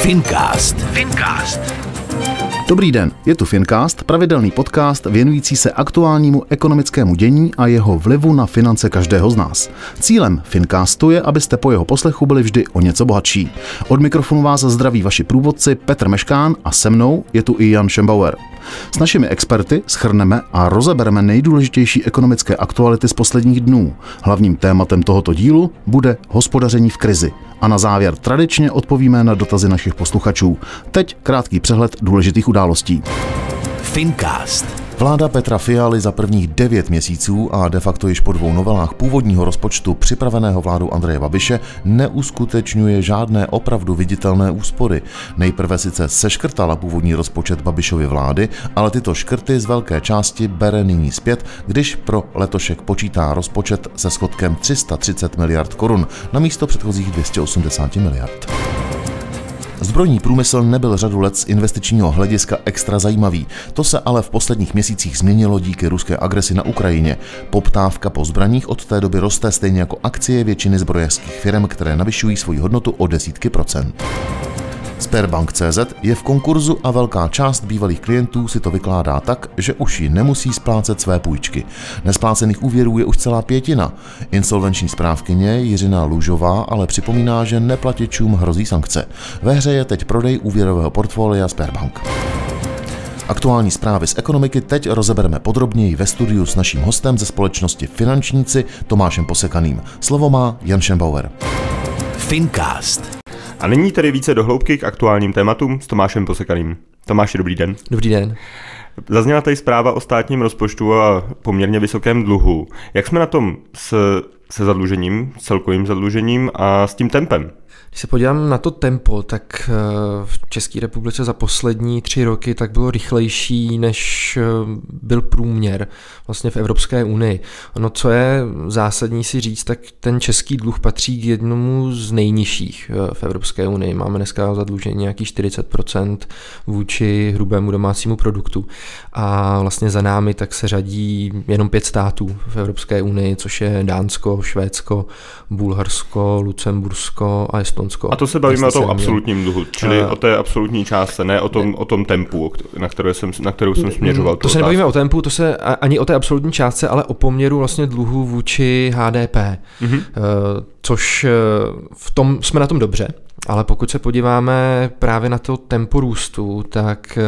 Fincast. Fincast. Dobrý den, je tu Fincast, pravidelný podcast věnující se aktuálnímu ekonomickému dění a jeho vlivu na finance každého z nás. Cílem Fincastu je, abyste po jeho poslechu byli vždy o něco bohatší. Od mikrofonu vás zdraví vaši průvodci Petr Meškán a se mnou je tu i Jan Schembauer. S našimi experty schrneme a rozebereme nejdůležitější ekonomické aktuality z posledních dnů. Hlavním tématem tohoto dílu bude hospodaření v krizi. A na závěr tradičně odpovíme na dotazy našich posluchačů. Teď krátký přehled důležitých událostí. Fincast. Vláda Petra Fialy za prvních devět měsíců a de facto již po dvou novelách původního rozpočtu připraveného vládou Andreje Babiše neuskutečňuje žádné opravdu viditelné úspory. Nejprve sice seškrtala původní rozpočet Babišovy vlády, ale tyto škrty z velké části bere nyní zpět, když pro letošek počítá rozpočet se schodkem 330 miliard korun na místo předchozích 280 miliard. Zbrojní průmysl nebyl řadu let z investičního hlediska extra zajímavý. To se ale v posledních měsících změnilo díky ruské agresi na Ukrajině. Poptávka po zbraních od té doby roste stejně jako akcie většiny zbrojařských firm, které navyšují svoji hodnotu o desítky procent. Sperbank.cz je v konkurzu a velká část bývalých klientů si to vykládá tak, že už ji nemusí splácet své půjčky. Nesplácených úvěrů je už celá pětina. Insolvenční správkyně Jiřina Lužová ale připomíná, že neplatičům hrozí sankce. Ve hře je teď prodej úvěrového portfolia Sperbank. Aktuální zprávy z ekonomiky teď rozebereme podrobněji ve studiu s naším hostem ze společnosti Finančníci Tomášem Posekaným. Slovo má Jan Schembauer. Fincast. A nyní tedy více dohloubky k aktuálním tématům s Tomášem Posekaným. Tomáši, dobrý den. Dobrý den. Zazněla tady zpráva o státním rozpočtu a poměrně vysokém dluhu. Jak jsme na tom s, se zadlužením, celkovým zadlužením a s tím tempem? Když se podívám na to tempo, tak eh, v České republice za poslední tři roky tak bylo rychlejší, než eh, byl průměr vlastně v Evropské unii. Ono, co je zásadní si říct, tak ten český dluh patří k jednomu z nejnižších eh, v Evropské unii. Máme dneska zadlužení nějaký 40% vůči hrubému domácímu produktu a vlastně za námi tak se řadí jenom pět států v Evropské unii, což je Dánsko, Švédsko, Bulharsko, Lucembursko a Estonsko Estonsko. A to se bavíme o tom absolutním dluhu, čili uh, o té absolutní částce, ne o tom, ne. o tom tempu, na, kterou jsem, na kterou jsem směřoval. To se nebavíme o tempu, to se ani o té absolutní částce, ale o poměru vlastně dluhu vůči HDP, mm-hmm. uh, což uh, v tom jsme na tom dobře. Ale pokud se podíváme právě na to tempo růstu, tak eh,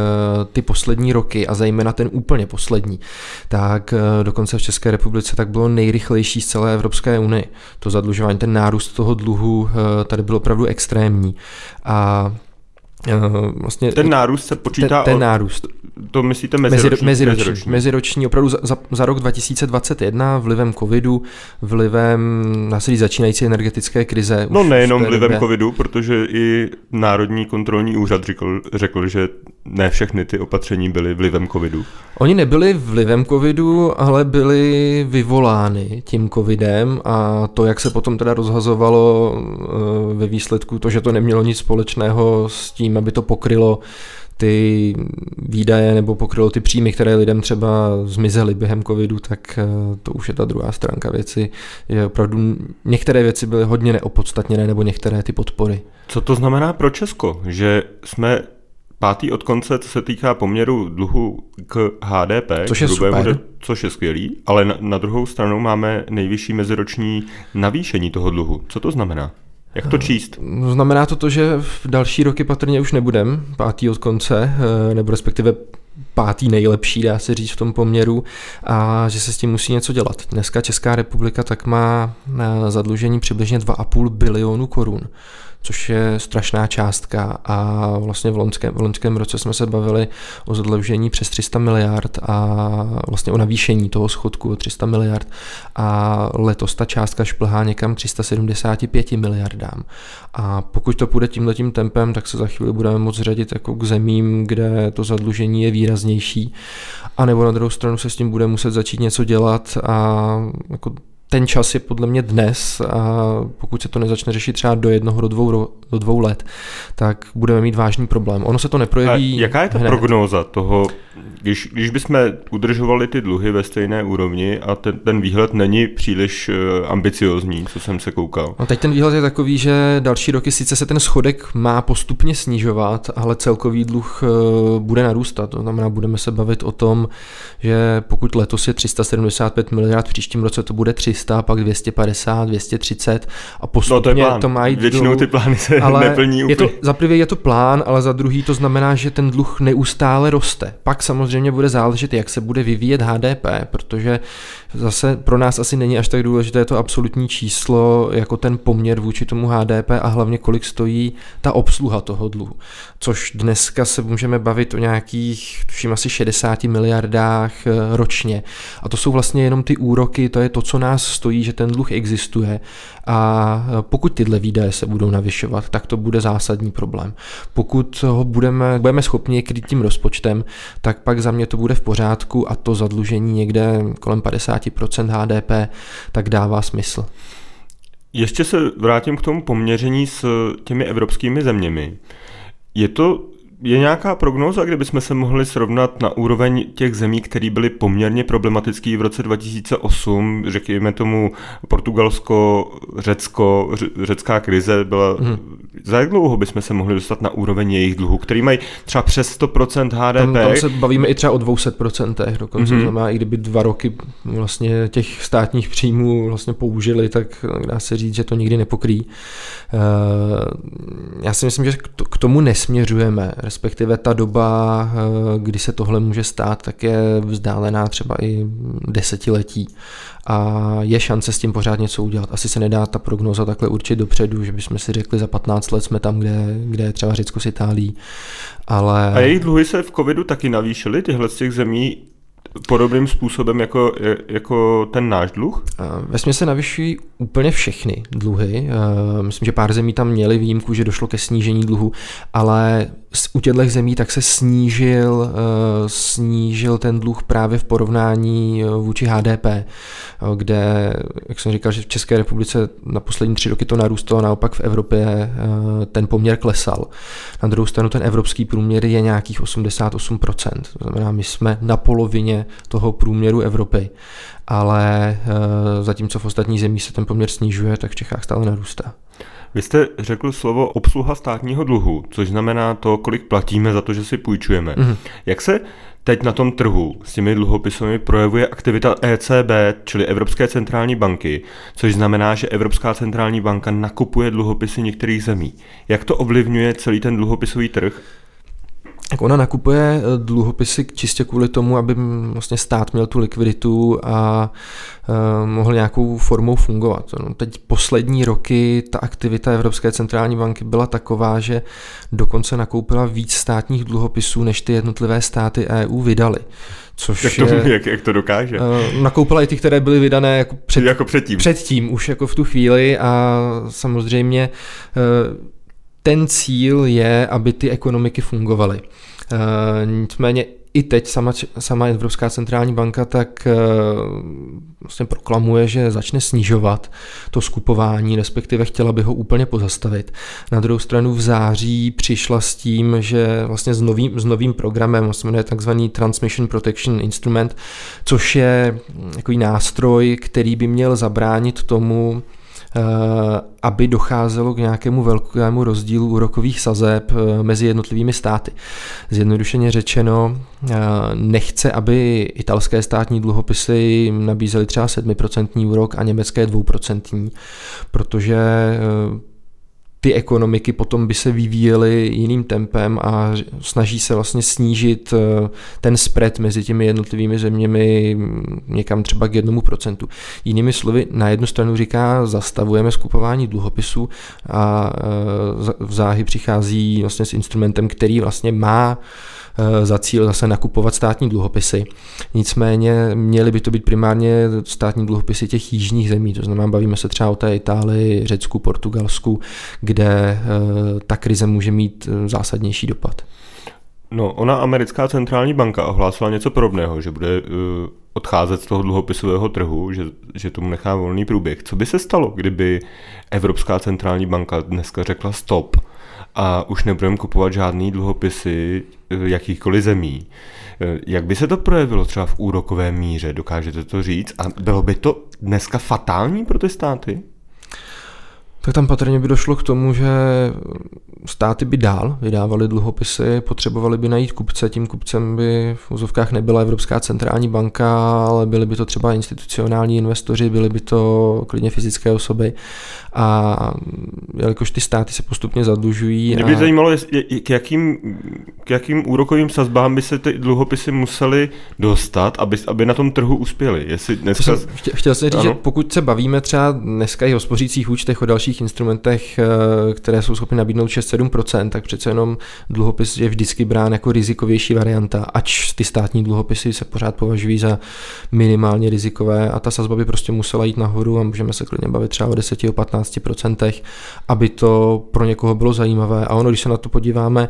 ty poslední roky a zejména ten úplně poslední, tak eh, dokonce v České republice tak bylo nejrychlejší z celé Evropské unie. To zadlužování, ten nárůst toho dluhu eh, tady byl opravdu extrémní. A vlastně ten nárůst se počítá ten, ten nárůst to myslíte meziroční? Meziroční, meziroční. meziroční opravdu za, za, za rok 2021 vlivem covidu, vlivem násilí začínající energetické krize. No nejenom vlivem době. covidu, protože i Národní kontrolní úřad řekl, řekl, že ne všechny ty opatření byly vlivem covidu. Oni nebyli vlivem covidu, ale byly vyvolány tím covidem a to, jak se potom teda rozhazovalo eh, ve výsledku, to, že to nemělo nic společného s tím, aby to pokrylo ty výdaje nebo pokrylo ty příjmy, které lidem třeba zmizely během covidu, tak eh, to už je ta druhá stránka věci. Je opravdu některé věci byly hodně neopodstatněné nebo některé ty podpory. Co to znamená pro Česko? Že jsme pátý od konce, co se týká poměru dluhu k HDP, což je super. Bude, což je skvělý, ale na, na druhou stranu máme nejvyšší meziroční navýšení toho dluhu. Co to znamená? Jak to číst? Znamená to to, že v další roky patrně už nebudem pátý od konce, eh, nebo respektive pátý nejlepší, dá se říct v tom poměru, a že se s tím musí něco dělat. Dneska Česká republika tak má zadlužení přibližně 2,5 bilionu korun což je strašná částka a vlastně v loňském, v loňském roce jsme se bavili o zadlužení přes 300 miliard a vlastně o navýšení toho schodku o 300 miliard a letos ta částka šplhá někam 375 miliardám. A pokud to půjde tímhletím tempem, tak se za chvíli budeme moct řadit jako k zemím, kde to zadlužení je výraznější. A nebo na druhou stranu se s tím bude muset začít něco dělat a jako ten čas je podle mě dnes a pokud se to nezačne řešit třeba do jednoho, do dvou, do dvou let, tak budeme mít vážný problém. Ono se to neprojeví. A jaká je ta hned. prognóza toho, když, když bychom udržovali ty dluhy ve stejné úrovni a ten, ten výhled není příliš uh, ambiciozní, co jsem se koukal? No teď ten výhled je takový, že další roky sice se ten schodek má postupně snižovat, ale celkový dluh uh, bude narůstat. To znamená, budeme se bavit o tom, že pokud letos je 375 miliard, v příštím roce to bude 300, pak 250, 230 a postupně no to, to má jít Většinou dolů. ty plány se ale neplní úplně. Je to, za prvé je to plán, ale za druhý to znamená, že ten dluh neustále roste. Pak samozřejmě bude záležet, jak se bude vyvíjet HDP, protože zase pro nás asi není až tak důležité to absolutní číslo jako ten poměr vůči tomu HDP a hlavně kolik stojí ta obsluha toho dluhu. Což dneska se můžeme bavit o nějakých, tuším asi 60 miliardách eh, ročně. A to jsou vlastně jenom ty úroky, to je to, co nás stojí, že ten dluh existuje. A eh, pokud tyhle výdaje se budou navyšovat, tak to bude zásadní problém. Pokud ho budeme, budeme schopni kryt tím rozpočtem, tak pak za mě to bude v pořádku a to zadlužení někde kolem 50% HDP, tak dává smysl. Ještě se vrátím k tomu poměření s těmi evropskými zeměmi. Je to je nějaká prognóza, kde bychom se mohli srovnat na úroveň těch zemí, které byly poměrně problematický v roce 2008, řekněme tomu Portugalsko, Řecko, řecká krize byla... Hmm. Za jak dlouho bychom se mohli dostat na úroveň jejich dluhu, který mají třeba přes 100% HDP? Tam, tam se bavíme i třeba o 200%, dokonce hmm. znamená, i kdyby dva roky vlastně těch státních příjmů vlastně použili, tak dá se říct, že to nikdy nepokryjí. Já si myslím, že k tomu nesměřujeme, respektive ta doba, kdy se tohle může stát, tak je vzdálená třeba i desetiletí a je šance s tím pořád něco udělat. Asi se nedá ta prognoza takhle určit dopředu, že bychom si řekli za 15 let jsme tam, kde, kde je třeba Řecko s Itálií. Ale... A jejich dluhy se v covidu taky navýšily, tyhle z těch zemí podobným způsobem jako, jako ten náš dluh? Ve se navyšují úplně všechny dluhy. Myslím, že pár zemí tam měli výjimku, že došlo ke snížení dluhu, ale u těchto zemí tak se snížil, snížil ten dluh právě v porovnání vůči HDP, kde, jak jsem říkal, že v České republice na poslední tři roky to narůstalo, naopak v Evropě ten poměr klesal. Na druhou stranu ten evropský průměr je nějakých 88%, to znamená, my jsme na polovině toho průměru Evropy, ale zatímco v ostatních zemích se ten poměr snižuje, tak v Čechách stále narůstá. Vy jste řekl slovo obsluha státního dluhu, což znamená to, kolik platíme za to, že si půjčujeme. Mm-hmm. Jak se teď na tom trhu s těmi dluhopisy projevuje aktivita ECB, čili Evropské centrální banky, což znamená, že Evropská centrální banka nakupuje dluhopisy některých zemí. Jak to ovlivňuje celý ten dluhopisový trh? Tak ona nakupuje dluhopisy čistě kvůli tomu, aby vlastně stát měl tu likviditu a uh, mohl nějakou formou fungovat. No, teď poslední roky ta aktivita Evropské centrální banky byla taková, že dokonce nakoupila víc státních dluhopisů, než ty jednotlivé státy EU vydali. Což jak, to, je, jak, jak to dokáže? Uh, nakoupila i ty, které byly vydané jako, před, jako předtím. předtím, už jako v tu chvíli a samozřejmě ten cíl je, aby ty ekonomiky fungovaly. E, nicméně i teď sama, sama Evropská centrální banka tak e, vlastně proklamuje, že začne snižovat to skupování, respektive chtěla by ho úplně pozastavit. Na druhou stranu v září přišla s tím, že vlastně s novým, s novým programem, vlastně jmenuje takzvaný Transmission Protection Instrument, což je takový nástroj, který by měl zabránit tomu, aby docházelo k nějakému velkému rozdílu úrokových sazeb eh, mezi jednotlivými státy. Zjednodušeně řečeno, eh, nechce, aby italské státní dluhopisy nabízely třeba 7% úrok a německé 2%, protože ty ekonomiky potom by se vyvíjely jiným tempem a snaží se vlastně snížit eh, ten spread mezi těmi jednotlivými zeměmi mm, někam třeba k jednomu procentu. Jinými slovy, na jednu stranu říká, zastavujeme skupování dluhopisů a eh, v záhy přichází vlastně s instrumentem, který vlastně má za cíl zase nakupovat státní dluhopisy. Nicméně měly by to být primárně státní dluhopisy těch jižních zemí, to znamená, bavíme se třeba o té Itálii, Řecku, Portugalsku, kde eh, ta krize může mít eh, zásadnější dopad. No, ona americká centrální banka ohlásila něco podobného, že bude odcházet z toho dluhopisového trhu, že, že tomu nechá volný průběh. Co by se stalo, kdyby Evropská centrální banka dneska řekla stop? A už nebudeme kupovat žádný dluhopisy jakýchkoliv zemí. Jak by se to projevilo třeba v úrokové míře? Dokážete to říct? A bylo by to dneska fatální pro ty státy? Tak tam patrně by došlo k tomu, že státy by dál vydávaly dluhopisy, potřebovali by najít kupce, tím kupcem by v úzovkách nebyla Evropská centrální banka, ale byly by to třeba institucionální investoři, byly by to klidně fyzické osoby a jelikož ty státy se postupně zadlužují. Mě by a... zajímalo, k jakým, k jakým úrokovým sazbám by se ty dluhopisy musely dostat, aby, aby na tom trhu uspěly. Jestli dneska... jsem chtěl, chtěl jsem říct, ano? že pokud se bavíme třeba dneska i o spořících účtech, o dalších instrumentech, eh, které jsou schopny nabídnout 6-7%, tak přece jenom dluhopis je vždycky brán jako rizikovější varianta, ač ty státní dluhopisy se pořád považují za minimálně rizikové a ta sazba by prostě musela jít nahoru a můžeme se klidně bavit třeba o 10 o 15%, aby to pro někoho bylo zajímavé. A ono, když se na to podíváme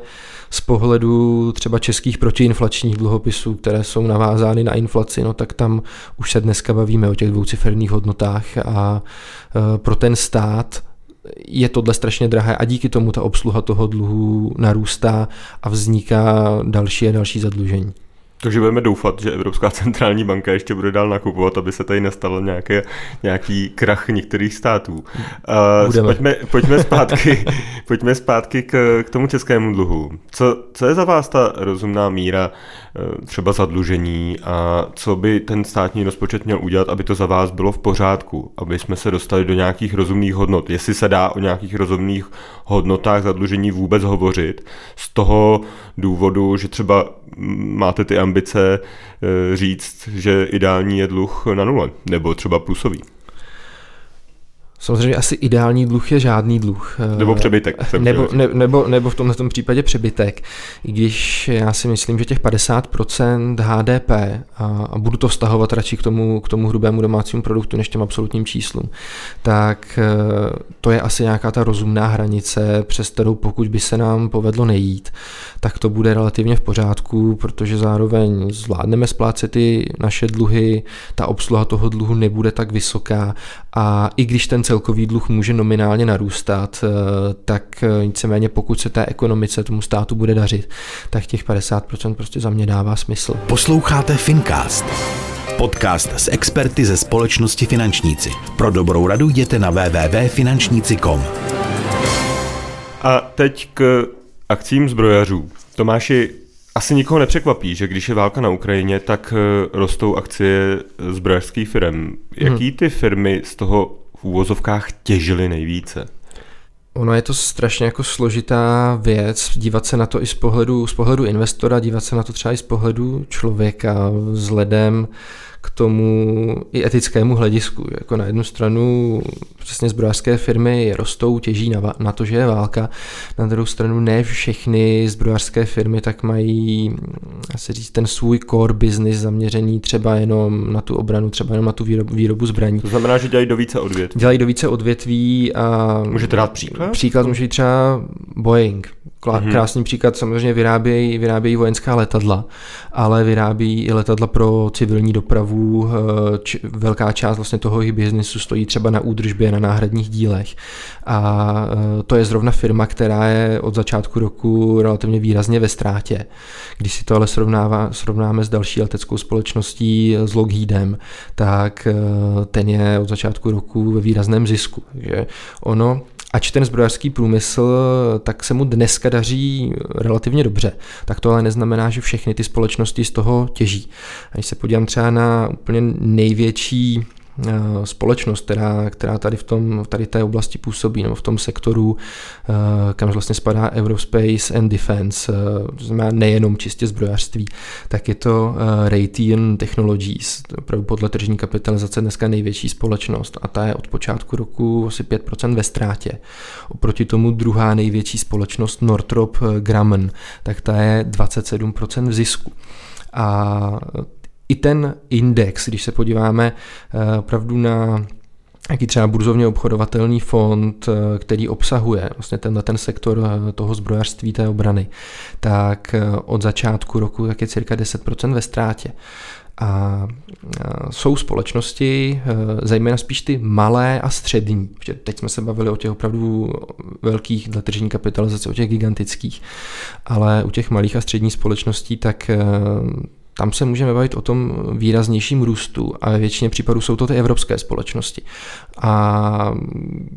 z pohledu třeba českých protiinflačních dluhopisů, které jsou navázány na inflaci, no tak tam už se dneska bavíme o těch dvouciferných hodnotách a e, pro ten stát je tohle strašně drahé a díky tomu ta obsluha toho dluhu narůstá a vzniká další a další zadlužení. Takže budeme doufat, že Evropská centrální banka ještě bude dál nakupovat, aby se tady nestalo nějaké, nějaký krach některých států. Uh, pojďme, pojďme zpátky, pojďme zpátky k, k tomu českému dluhu. Co, co je za vás ta rozumná míra uh, třeba zadlužení a co by ten státní rozpočet měl udělat, aby to za vás bylo v pořádku, aby jsme se dostali do nějakých rozumných hodnot. Jestli se dá o nějakých rozumných hodnotách zadlužení vůbec hovořit, z toho důvodu, že třeba máte ty ambice eh, říct, že ideální je dluh na nule, nebo třeba plusový. Samozřejmě asi ideální dluh je žádný dluh. Nebo přebytek. Nebo, ne, nebo, nebo v tomhle případě přebytek. I když já si myslím, že těch 50% HDP, a, a budu to vztahovat radši k tomu, k tomu hrubému domácímu produktu, než těm absolutním číslům, tak eh, to je asi nějaká ta rozumná hranice, přes kterou pokud by se nám povedlo nejít, tak to bude relativně v pořádku, protože zároveň zvládneme splácet ty naše dluhy, ta obsluha toho dluhu nebude tak vysoká a i když ten celkový dluh může nominálně narůstat, eh, tak eh, nicméně pokud se té ekonomice tomu státu bude dařit, tak těch 50% prostě za mě dává smysl. Posloucháte Fincast. Podcast s experty ze společnosti Finančníci. Pro dobrou radu jděte na www.finančníci.com. A teď k akcím zbrojařů. Tomáši, asi nikoho nepřekvapí, že když je válka na Ukrajině, tak eh, rostou akcie zbrojařských firm. Jaký hmm. ty firmy z toho v úvozovkách těžily nejvíce? Ono je to strašně jako složitá věc, dívat se na to i z pohledu, z pohledu investora, dívat se na to třeba i z pohledu člověka, vzhledem k tomu i etickému hledisku. Jako na jednu stranu přesně zbrojařské firmy rostou, těží na, na to, že je válka. Na druhou stranu ne všechny zbrojařské firmy tak mají, asi říct, ten svůj core business zaměřený třeba jenom na tu obranu, třeba jenom na tu výrobu, výrobu zbraní. To znamená, že dělají do více odvětví. Dělají do více odvětví a... Můžete dát příklad? Příklad může být třeba Boeing. Mhm. Krásný mm-hmm. příklad, samozřejmě vyrábějí, vyrábějí vojenská letadla, ale vyrábí i letadla pro civilní dopravu. Č- velká část vlastně toho jejich biznesu stojí třeba na údržbě, na náhradních dílech. A eh, to je zrovna firma, která je od začátku roku relativně výrazně ve ztrátě. Když si to ale srovnává, srovnáme s další leteckou společností, s Lockheedem, tak eh, ten je od začátku roku ve výrazném zisku. Takže ono ač ten zbrojařský průmysl, tak se mu dneska daří relativně dobře, tak to ale neznamená, že všechny ty společnosti z toho těží. A když se podívám třeba na úplně největší společnost, která, která tady v tom, tady té oblasti působí, nebo v tom sektoru, eh, kam vlastně spadá Aerospace and Defense, eh, to znamená nejenom čistě zbrojařství, tak je to Raytheon Technologies, opravdu podle tržní kapitalizace dneska největší společnost a ta je od počátku roku asi 5% ve ztrátě. Oproti tomu druhá největší společnost Northrop Grumman, tak ta je 27% v zisku. A i ten index, když se podíváme eh, opravdu na jaký třeba burzovně obchodovatelný fond, eh, který obsahuje vlastně tenhle ten sektor eh, toho zbrojařství té obrany, tak od začátku roku tak je cirka 10% ve ztrátě. A jsou společnosti, zejména spíš ty malé a střední, protože teď jsme se bavili o těch opravdu velkých dle tržní kapitalizace, o těch gigantických, ale u těch malých a středních společností tak tam se můžeme bavit o tom výraznějším růstu a ve většině případů jsou to ty evropské společnosti. A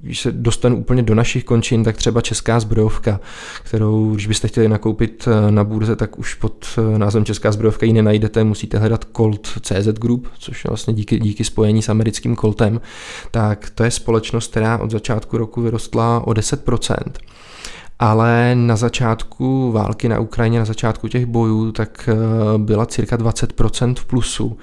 když se dostanu úplně do našich končin, tak třeba česká zbrojovka, kterou, když byste chtěli nakoupit eh, na burze, tak už pod eh, názvem česká zbrojovka ji nenajdete, musíte hledat Colt CZ Group, což je vlastně díky, díky spojení s americkým Coltem, tak to je společnost, která od začátku roku vyrostla o 10% ale na začátku války na Ukrajině, na začátku těch bojů, tak eh, byla cirka 20% v plusu,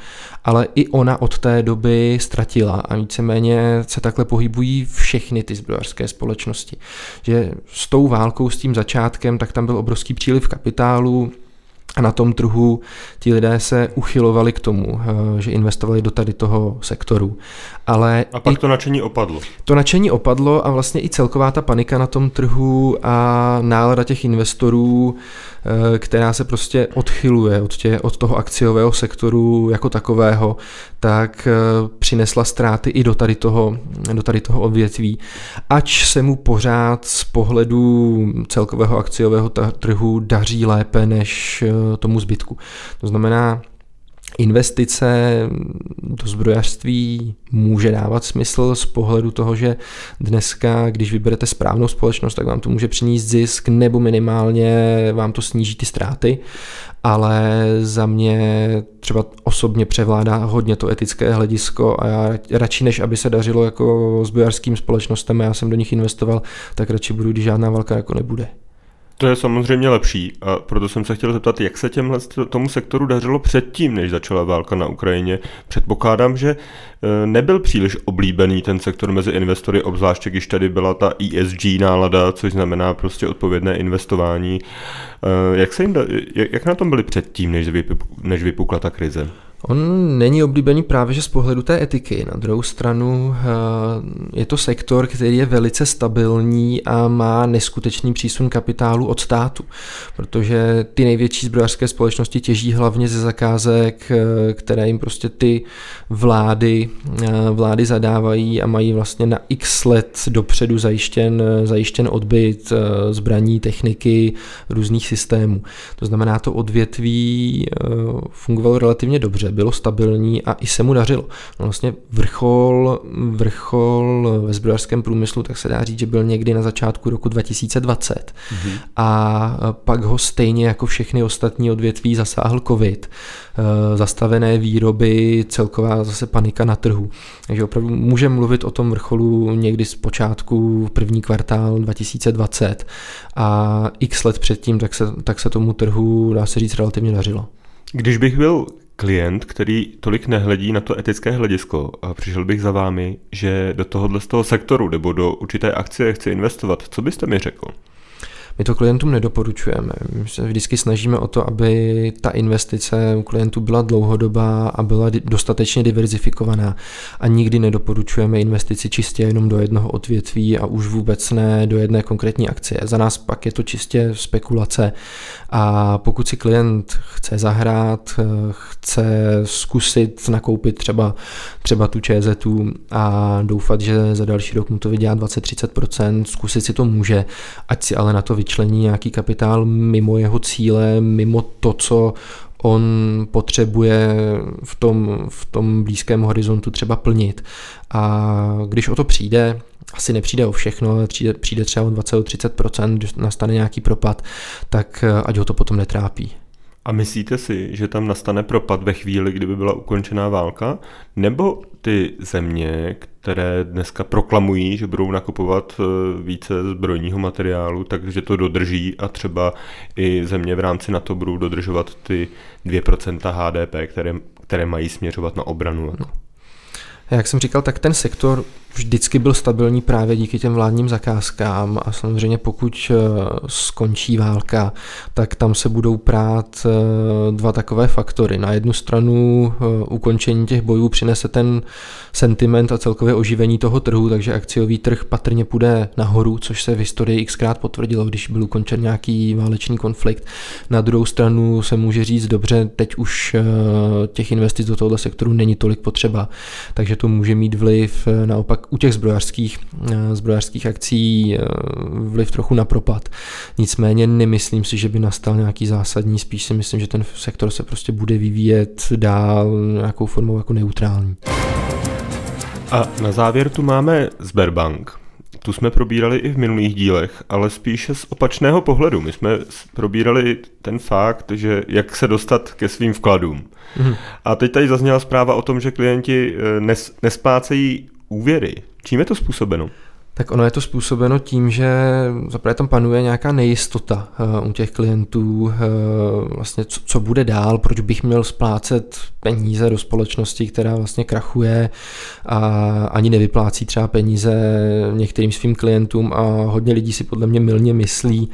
ale i ona od té doby ztratila a víceméně se takhle pohybují všechny ty zbrojařské společnosti. Že s tou válkou, s tím začátkem, tak tam byl obrovský příliv kapitálu, a na tom trhu ti lidé se uchylovali k tomu, eh, že investovali do tady toho sektoru. Ale a pak to nadšení opadlo. To nadšení opadlo a vlastně i celková ta panika na tom trhu a nálada těch investorů, eh, která se prostě odchyluje od, tě, od toho akciového sektoru jako takového, tak eh, přinesla ztráty i do tady toho, do tady toho odvětví. Ač se mu pořád z pohledu celkového akciového trhu daří lépe než tomu zbytku. To znamená, investice do zbrojařství může dávat smysl z pohledu toho, že dneska, když vyberete správnou společnost, tak vám to může přinést zisk nebo minimálně vám to sníží ty ztráty, ale za mě třeba osobně převládá hodně to etické hledisko a já radši než aby se dařilo jako zbrojařským společnostem a já jsem do nich investoval, tak radši budu, když žádná válka jako nebude. To je samozřejmě lepší a proto jsem se chtěl zeptat, jak se těmhle tomu sektoru dařilo předtím, než začala válka na Ukrajině. Předpokládám, že e, nebyl příliš oblíbený ten sektor mezi investory, obzvláště když tady byla ta ESG nálada, což znamená prostě odpovědné investování. E, jak, se jim da, jak na tom byli předtím, než vypukla ta krize? On není oblíbený právě že z pohledu té etiky. Na druhou stranu eh, je to sektor, který je velice stabilní a má neskutečný přísun kapitálu od státu, protože ty největší zbrojařské společnosti těží hlavně ze zakázek, eh, které jim prostě ty vlády, eh, vlády zadávají a mají vlastně na x let dopředu zajištěn, zajištěn odbyt zbraní, techniky, různých systémů. To znamená, to odvětví fungovalo relativně dobře bylo stabilní a i se mu dařilo. No vlastně vrchol, vrchol ve zbrojařském průmyslu, tak se dá říct, že byl někdy na začátku roku 2020 mm-hmm. a pak ho stejně jako všechny ostatní odvětví zasáhl covid, e, zastavené výroby, celková zase panika na trhu. Takže opravdu můžeme mluvit o tom vrcholu někdy z počátku první kvartál 2020 a x let předtím tak se, tak se tomu trhu, dá se říct, relativně dařilo. Když bych byl klient, který tolik nehledí na to etické hledisko a přišel bych za vámi, že do tohohle z toho sektoru nebo do určité akcie chci investovat, co byste mi řekl? My to klientům nedoporučujeme. My se vždycky snažíme o to, aby ta investice u klientů byla dlouhodobá a byla dostatečně diverzifikovaná a nikdy nedoporučujeme investici čistě jenom do jednoho odvětví a už vůbec ne do jedné konkrétní akcie. Za nás pak je to čistě spekulace a pokud si klient chce zahrát, chce zkusit nakoupit třeba, třeba tu ČZ a doufat, že za další rok mu to vydělá 20-30%, zkusit si to může, ať si ale na to vyčlení nějaký kapitál mimo jeho cíle, mimo to, co on potřebuje v tom, v tom blízkém horizontu třeba plnit. A když o to přijde, asi nepřijde o všechno, ale přijde, přijde třeba o 20-30%, když nastane nějaký propad, tak ať ho to potom netrápí. A myslíte si, že tam nastane propad ve chvíli, kdyby byla ukončená válka? Nebo ty země, které dneska proklamují, že budou nakupovat eh, více zbrojního materiálu, takže to dodrží a třeba i země v rámci NATO budou dodržovat ty 2% HDP, které, které mají směřovat na obranu? No. Jak jsem říkal, tak ten sektor vždycky byl stabilní právě díky těm vládním zakázkám a samozřejmě pokud eh, skončí válka, tak tam se budou prát eh, dva takové faktory. Na jednu stranu eh, ukončení těch bojů přinese ten sentiment a celkové oživení toho trhu, takže akciový trh patrně půjde nahoru, což se v historii xkrát potvrdilo, když byl ukončen nějaký válečný konflikt. Na druhou stranu se může říct, dobře, teď už těch investic do tohoto sektoru není tolik potřeba, takže to může mít vliv naopak u těch zbrojařských, eh, zbrojařských akcí eh, vliv trochu na propad. Nicméně nemyslím si, že by nastal nějaký zásadní, spíš si myslím, že ten sektor se prostě bude vyvíjet dál nějakou formou jako neutrální. A na závěr tu máme Sberbank. Tu jsme probírali i v minulých dílech, ale spíše z opačného pohledu. My jsme probírali ten fakt, že jak se dostat ke svým vkladům. Mm. A teď tady zazněla zpráva o tom, že klienti eh, nes, nesplácejí úvěry. Čím je to způsobeno? Tak ono je to způsobeno tím, že zaprvé tam panuje nějaká nejistota uh, u těch klientů, uh, vlastně co, co bude dál, proč bych měl splácet peníze do společnosti, která vlastně krachuje a ani nevyplácí třeba peníze některým svým klientům. A hodně lidí si podle mě milně myslí,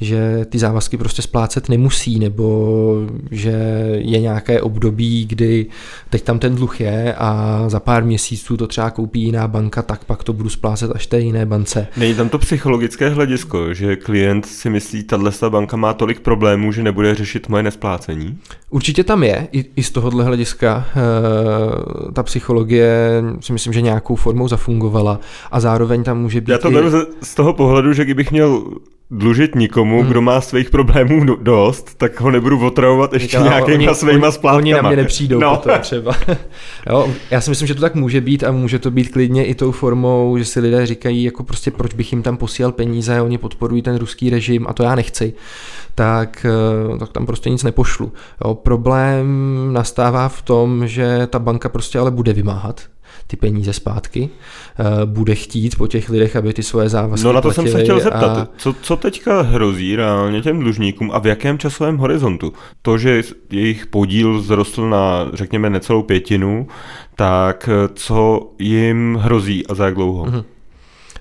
že ty závazky prostě splácet nemusí, nebo že je nějaké období, kdy teď tam ten dluh je a za pár měsíců to třeba koupí jiná banka, tak pak to budu splácet až té jiné bance. Není tam to psychologické hledisko, že klient si myslí, tato banka má tolik problémů, že nebude řešit moje nesplácení? Určitě tam je, i, i z tohohle hlediska e, ta psychologie si myslím, že nějakou formou zafungovala a zároveň tam může být Já to beru i... z toho pohledu, že kdybych měl dlužit nikomu, hmm. kdo má svých problémů dost, tak ho nebudu otravovat ještě Říkala, nějakýma oni, svýma splátkama. Oni na mě nepřijdou no. potom třeba. jo, já si myslím, že to tak může být a může to být klidně i tou formou, že si lidé říkají, jako prostě proč bych jim tam posílal peníze, oni podporují ten ruský režim a to já nechci tak, eh, tak tam prostě nic nepošlu. Jo, problém nastává v tom, že ta banka prostě ale bude vymáhat ty peníze zpátky, eh, bude chtít po těch lidech, aby ty svoje závazky No na to jsem se chtěl zeptat, a... co, co teďka hrozí reálně těm dlužníkům a v jakém časovém horizontu? To, že jejich podíl zrostl na, řekněme, necelou pětinu, tak eh, co jim hrozí a za jak dlouho? Mm-hmm.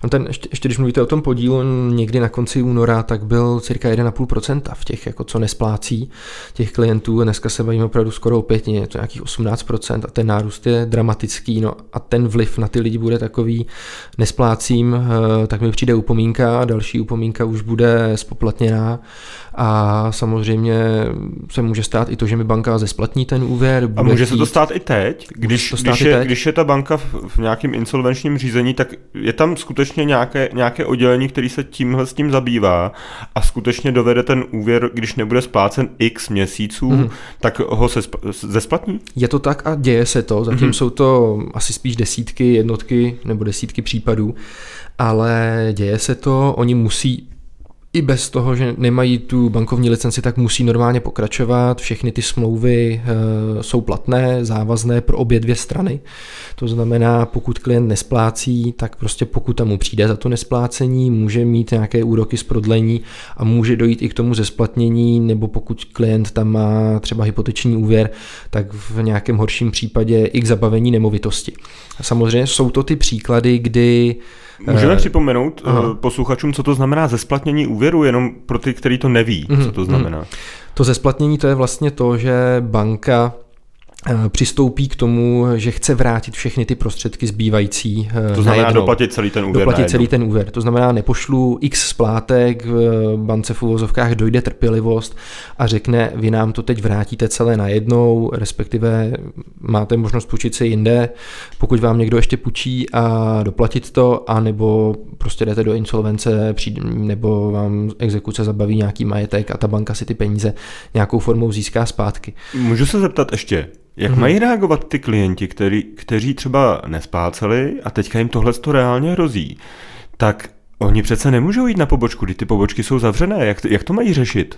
No ten, ještě, ještě když mluvíte o tom podílu, někdy na konci února, tak byl cirka 1,5% v těch, jako co nesplácí těch klientů. Dneska se bavíme opravdu skoro opět, je to nějakých 18% a ten nárůst je dramatický. No a ten vliv na ty lidi bude takový, nesplácím, eh, tak mi přijde upomínka a další upomínka už bude spoplatněná a samozřejmě se může stát i to, že mi banka zesplatní ten úvěr. A může chtít. se to stát i teď? Když, když, je, teď? když je ta banka v, v nějakém insolvenčním řízení, tak je tam skutečně nějaké, nějaké oddělení, který se tímhle s tím zabývá a skutečně dovede ten úvěr, když nebude splácen x měsíců, mm-hmm. tak ho se zesplatní? Je to tak a děje se to. Zatím mm-hmm. jsou to asi spíš desítky, jednotky nebo desítky případů ale děje se to, oni musí i bez toho, že nemají tu bankovní licenci, tak musí normálně pokračovat. Všechny ty smlouvy e, jsou platné, závazné pro obě dvě strany. To znamená, pokud klient nesplácí, tak prostě pokud tam mu přijde za to nesplácení, může mít nějaké úroky z prodlení a může dojít i k tomu zesplatnění, nebo pokud klient tam má třeba hypoteční úvěr, tak v nějakém horším případě i k zabavení nemovitosti. Samozřejmě jsou to ty příklady, kdy Můžeme uh, připomenout uh, posluchačům, co to znamená zesplatnění úvěru, jenom pro ty, kteří to neví, uh, co to mhm, znamená. Uh, to zesplatnění to je vlastně to, že banka Eh, přistoupí k tomu, že chce vrátit všechny ty prostředky zbývající. Eh, to znamená najednou. doplatit celý ten úvěr. Doplatit celý ten úvěr. To znamená, nepošlu x splátek, v bance v uvozovkách dojde trpělivost a řekne, vy nám to teď vrátíte celé najednou, respektive máte možnost půjčit si jinde, pokud vám někdo ještě půjčí a doplatit to, anebo prostě jdete do insolvence, nebo vám exekuce zabaví nějaký majetek a ta banka si ty peníze nějakou formou získá zpátky. Můžu se zeptat ještě, jak mm-hmm. mají reagovat ty klienti, který, kteří třeba nespáceli a teďka jim tohle to reálně hrozí? Tak oni přece nemůžou jít na pobočku, kdy ty pobočky jsou zavřené. Jak, jak to mají řešit?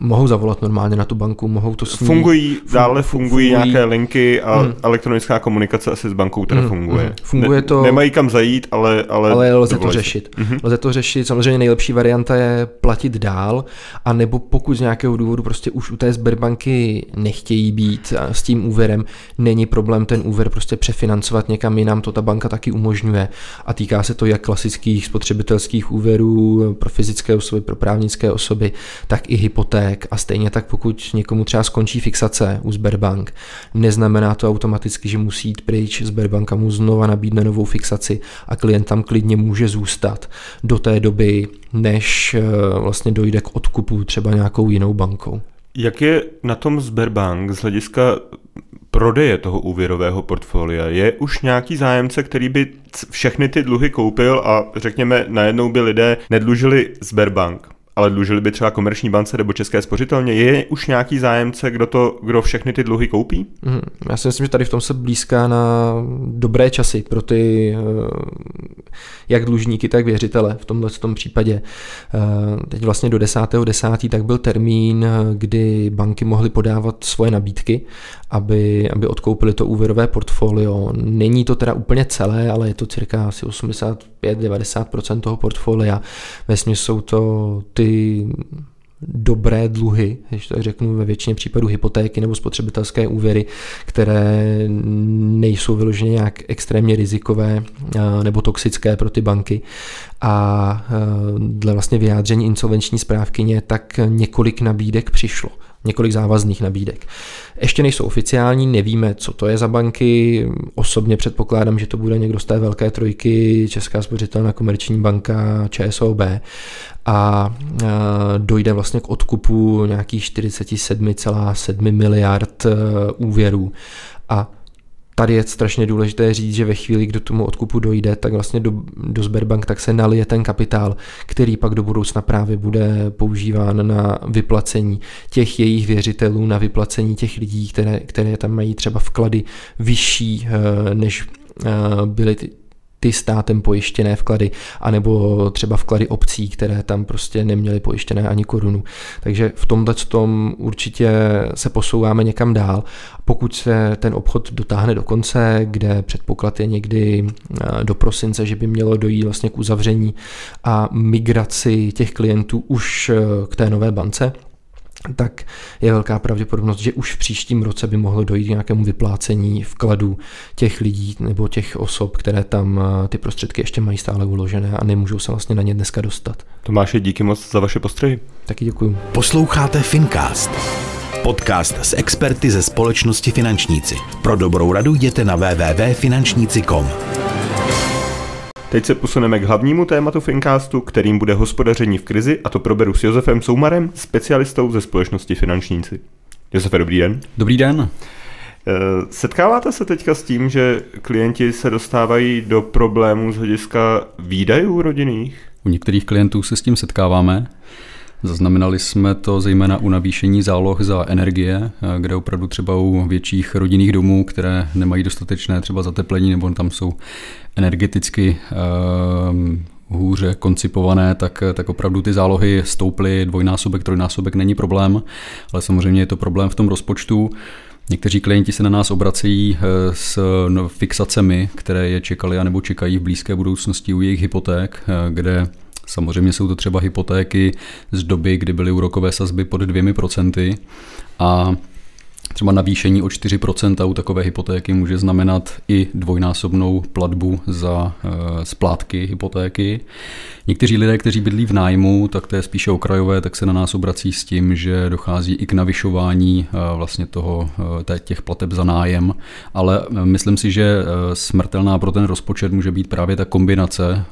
Mohou zavolat normálně na tu banku, mohou to s ní, Fungují, dále fungují, fungují nějaké linky a hmm. elektronická komunikace asi s bankou teda hmm. funguje. Hmm. Funguje to... Ne, nemají kam zajít, ale... Ale, ale lze to řešit. Hmm. Lze to řešit, samozřejmě nejlepší varianta je platit dál, a nebo pokud z nějakého důvodu prostě už u té Sberbanky nechtějí být s tím úvěrem, není problém ten úvěr prostě přefinancovat někam jinam, to ta banka taky umožňuje a týká se to jak klasických spotřebitelských úvěrů pro fyzické osoby, pro právnické osoby, tak i hypoték a stejně tak pokud někomu třeba skončí fixace u Sberbank, neznamená to automaticky, že musí jít pryč, Sberbanka mu znova nabídne novou fixaci a klient tam klidně může zůstat do té doby, než eh, vlastně dojde k odkupu třeba nějakou jinou bankou. Jak je na tom Sberbank z hlediska prodeje toho úvěrového portfolia? Je už nějaký zájemce, který by všechny ty dluhy koupil a řekněme najednou by lidé nedlužili Sberbank? Ale dlužili by třeba komerční bance nebo české spořitelně. Je už nějaký zájemce, kdo, to, kdo všechny ty dluhy koupí? Mm, já si myslím, že tady v tom se blízká na dobré časy pro ty eh, jak dlužníky, tak věřitele v tomhle tom případě. Eh, teď vlastně do 10.10. 10. tak byl termín, kdy banky mohly podávat svoje nabídky, aby, aby odkoupili to úvěrové portfolio. Není to teda úplně celé, ale je to cirka asi 85-90% toho portfolia. Vesmě jsou to ty dobré dluhy, když tak řeknu ve většině případů hypotéky nebo spotřebitelské úvěry, které nejsou vyloženě nějak extrémně rizikové nebo toxické pro ty banky. A dle vlastně vyjádření insolvenční správkyně tak několik nabídek přišlo několik závazných nabídek. Ještě nejsou oficiální, nevíme, co to je za banky. Osobně předpokládám, že to bude někdo z té velké trojky, Česká spořitelná komerční banka, ČSOB a dojde vlastně k odkupu nějakých 47,7 miliard e, úvěrů. A tady je strašně důležité říct, že ve chvíli, kdy tomu odkupu dojde, tak vlastně do, do Sberbank tak se nalije ten kapitál, který pak do budoucna právě bude používán na vyplacení těch jejich věřitelů, na vyplacení těch lidí, které, které tam mají třeba vklady vyšší, eh, než eh, byly ty, ty státem pojištěné vklady, anebo třeba vklady obcí, které tam prostě neměly pojištěné ani korunu. Takže v tomhle tom určitě se posouváme někam dál. Pokud se ten obchod dotáhne do konce, kde předpoklad je někdy eh, do prosince, že by mělo dojít vlastně k uzavření a migraci těch klientů už eh, k té nové bance, tak je velká pravděpodobnost, že už v příštím roce by mohlo dojít k nějakému vyplácení vkladů těch lidí nebo těch osob, které tam eh, ty prostředky ještě mají stále uložené a nemůžou se vlastně na ně dneska dostat. Tomáše, díky moc za vaše postřehy. Taky děkuji. Posloucháte Fincast. Podcast s experty ze společnosti Finančníci. Pro dobrou radu jděte na www.finančníci.com. Teď se posuneme k hlavnímu tématu Fincastu, kterým bude hospodaření v krizi a to proberu s Josefem Soumarem, specialistou ze společnosti Finančníci. Josefe, dobrý den. Dobrý den. Eh, setkáváte se teďka s tím, že klienti se dostávají do problémů z hlediska výdajů rodinných? U některých klientů se s tím setkáváme. Zaznamenali jsme to zejména u navýšení záloh za energie, kde opravdu třeba u větších rodinných domů, které nemají dostatečné třeba zateplení nebo tam jsou energeticky uh, hůře koncipované, tak, tak opravdu ty zálohy stouply, dvojnásobek, trojnásobek není problém, ale samozřejmě je to problém v tom rozpočtu. Někteří klienti se na nás obracejí eh, s no, fixacemi, které je čekali anebo čekají v blízké budoucnosti u jejich hypoték, eh, kde Samozřejmě jsou to třeba hypotéky z doby, kdy byly úrokové sazby pod dvěmi procenty a třeba navýšení o 4% u takové hypotéky může znamenat i dvojnásobnou platbu za e, splátky hypotéky. Někteří lidé, kteří bydlí v nájmu, tak to je spíše okrajové, tak se na nás obrací s tím, že dochází i k navyšování e, vlastně toho, e, těch plateb za nájem, ale myslím si, že smrtelná pro ten rozpočet může být právě ta kombinace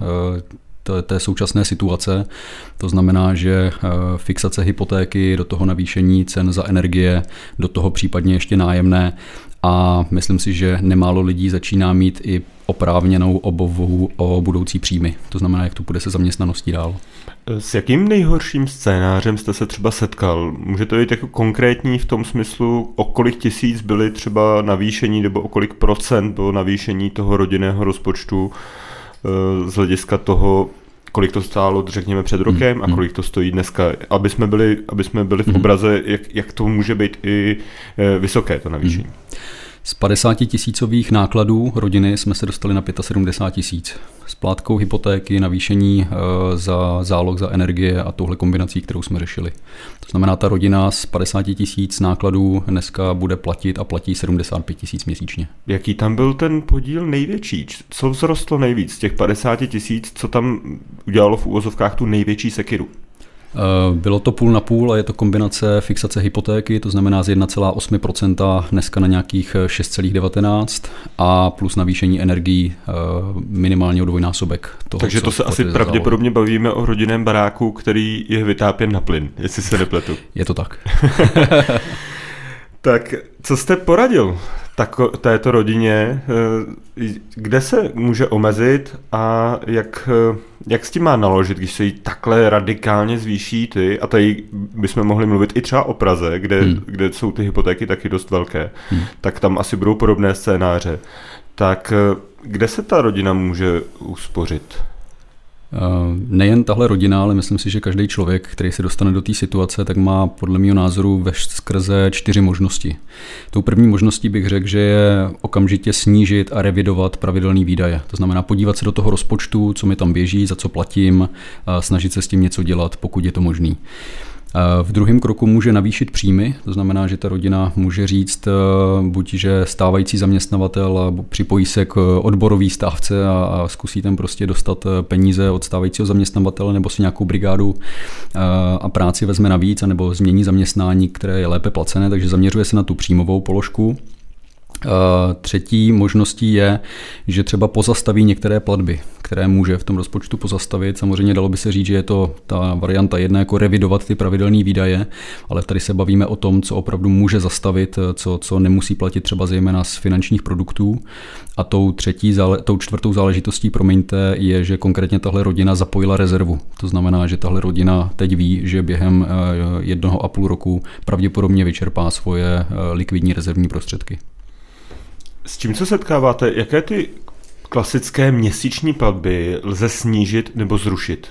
té současné situace. To znamená, že eh, fixace hypotéky, do toho navýšení cen za energie, do toho případně ještě nájemné a myslím si, že nemálo lidí začíná mít i oprávněnou obavu o budoucí příjmy. To znamená, jak to bude se zaměstnaností dál. S jakým nejhorším scénářem jste se třeba setkal? Může to být jako konkrétní v tom smyslu, o kolik tisíc byly třeba navýšení nebo o kolik procent bylo navýšení toho rodinného rozpočtu? Z hlediska toho, kolik to stálo, řekněme, před rokem a kolik to stojí dneska, aby jsme byli, aby jsme byli v obraze, jak, jak to může být i eh, vysoké to navýšení. Z 50 tisícových nákladů rodiny jsme se dostali na 75 tisíc. Splátkou hypotéky, navýšení eh, za záloh za energie a touhle kombinací, kterou jsme řešili. To znamená, ta rodina z 50 tisíc nákladů dneska bude platit a platí 75 tisíc měsíčně. Jaký tam byl ten podíl největší? Co vzrostlo nejvíc z těch 50 tisíc, co tam udělalo v úvozovkách tu největší sekiru? Eh, bylo to půl na půl a je to kombinace fixace hypotéky, to znamená z 1,8% dneska na nějakých 6,19% a plus navýšení energií eh, minimálně o dvojnásobek. Toho, Takže to se asi pravděpodobně bavíme o rodinném baráku, který je vytápěn na plyn, jestli se nepletu. Je to tak. tak co jste poradil tako, této rodině, eh, kde se může omezit a jak, eh, jak s tím má naložit, když se jí takhle radikálně zvýší ty, a tady bychom mohli mluvit i třeba o Praze, kde, hmm. kde jsou ty hypotéky taky dost velké, hmm. tak tam asi budou podobné scénáře. Tak eh, kde se ta rodina může uspořit? Eh, nejen tahle rodina, ale myslím si, že každý člověk, který se dostane do té situace, tak má podle mého názoru ve skrze čtyři možnosti. Tou první možností bych řekl, že je okamžitě snížit a revidovat pravidelné výdaje. To znamená podívat se do toho rozpočtu, co mi tam běží, za co platím, snažit se s tím něco dělat, pokud je to možný. V druhém kroku může navýšit příjmy, to znamená, že ta rodina může říct eh, buď, že stávající zaměstnavatel připojí se k odborové stávce a, zkusí tam prostě dostat eh, peníze od stávajícího zaměstnavatele nebo si nějakou brigádu eh, a práci vezme navíc, nebo změní zaměstnání, které je lépe placené, takže zaměřuje se na tu příjmovou položku. Eh, třetí možností je, že třeba pozastaví některé platby, které může v tom rozpočtu pozastavit. Samozřejmě dalo by se říct, že je to ta varianta jedna jako revidovat ty pravidelné výdaje, ale tady se bavíme o tom, co opravdu může zastavit, eh, co, co nemusí platit třeba zejména z finančních produktů. A tou třetí, tou čtvrtou záležitostí, promiňte, je, že konkrétně tahle rodina zapojila rezervu. To znamená, že tahle rodina teď ví, že během eh, jednoho a půl roku pravděpodobně vyčerpá svoje likvidní rezervní prostředky. S čím se setkáváte? Jaké ty klasické měsíční platby lze snížit nebo zrušit?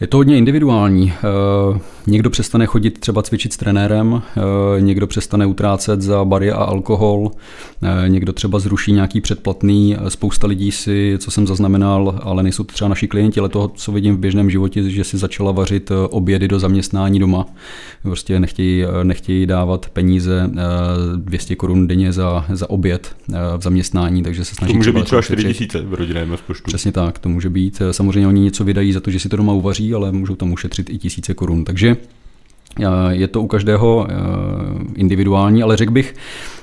Je to hodně individuální. Eh, někdo přestane chodit třeba cvičit s trenérem, eh, někdo přestane utrácet za bary a alkohol, eh, někdo třeba zruší nějaký předplatný. Spousta lidí si, co jsem zaznamenal, ale nejsou to třeba naši klienti, ale toho, co vidím v běžném životě, že si začala vařit obědy do zaměstnání doma. Prostě nechtějí, nechtějí dávat peníze 200 korun denně za, za oběd v zaměstnání, takže se snaží. To může být třeba 4 tisíce v rodinném rozpočtu. Přesně tak, to může být. Samozřejmě oni něco vydají za to, že si to doma uvaří, ale můžou tam ušetřit i tisíce korun. Takže eh, je to u každého eh, individuální, ale řekl bych,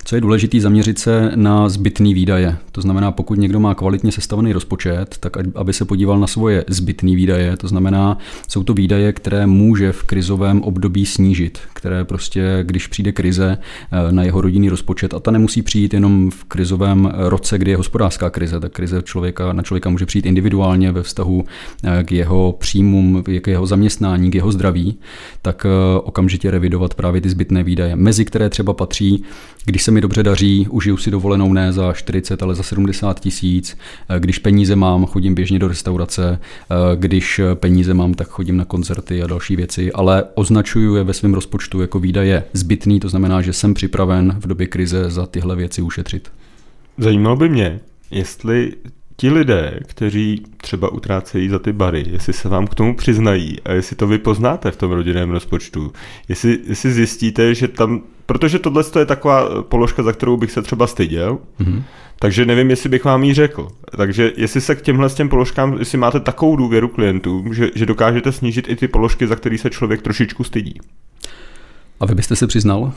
co je důležité, zaměřit se na zbytné výdaje. To znamená, pokud někdo má kvalitně sestavený rozpočet, tak aby se podíval na svoje zbytné výdaje. To znamená, jsou to výdaje, které může v krizovém období snížit, které prostě, když přijde krize eh, na jeho rodinný rozpočet, a ta nemusí přijít jenom v krizovém roce, kdy je hospodářská krize, tak krize člověka, na člověka může přijít individuálně ve vztahu eh, k jeho příjmům, k jeho zaměstnání, k jeho zdraví, tak eh, okamžitě revidovat právě ty zbytné výdaje, mezi které třeba patří, když se mi dobře daří, užiju si dovolenou ne za 40, ale za 70 tisíc. Eh, když peníze mám, chodím běžně do restaurace. Eh, když peníze mám, tak chodím na koncerty a další věci, ale označuju je ve svém rozpočtu jako výdaje zbytný, to znamená, že jsem připraven v době krize za tyhle věci ušetřit. Zajímalo by mě, jestli ti lidé, kteří třeba utrácejí za ty bary, jestli se vám k tomu přiznají a jestli to vy poznáte v tom rodinném rozpočtu, jestli, jestli zjistíte, že tam, protože tohle je taková položka, za kterou bych se třeba styděl, mm-hmm. takže nevím, jestli bych vám ji řekl. Takže jestli se k těmhle s těm položkám, jestli máte takovou důvěru klientů, že, že dokážete snížit i ty položky, za které se člověk trošičku stydí. A vy byste se přiznal?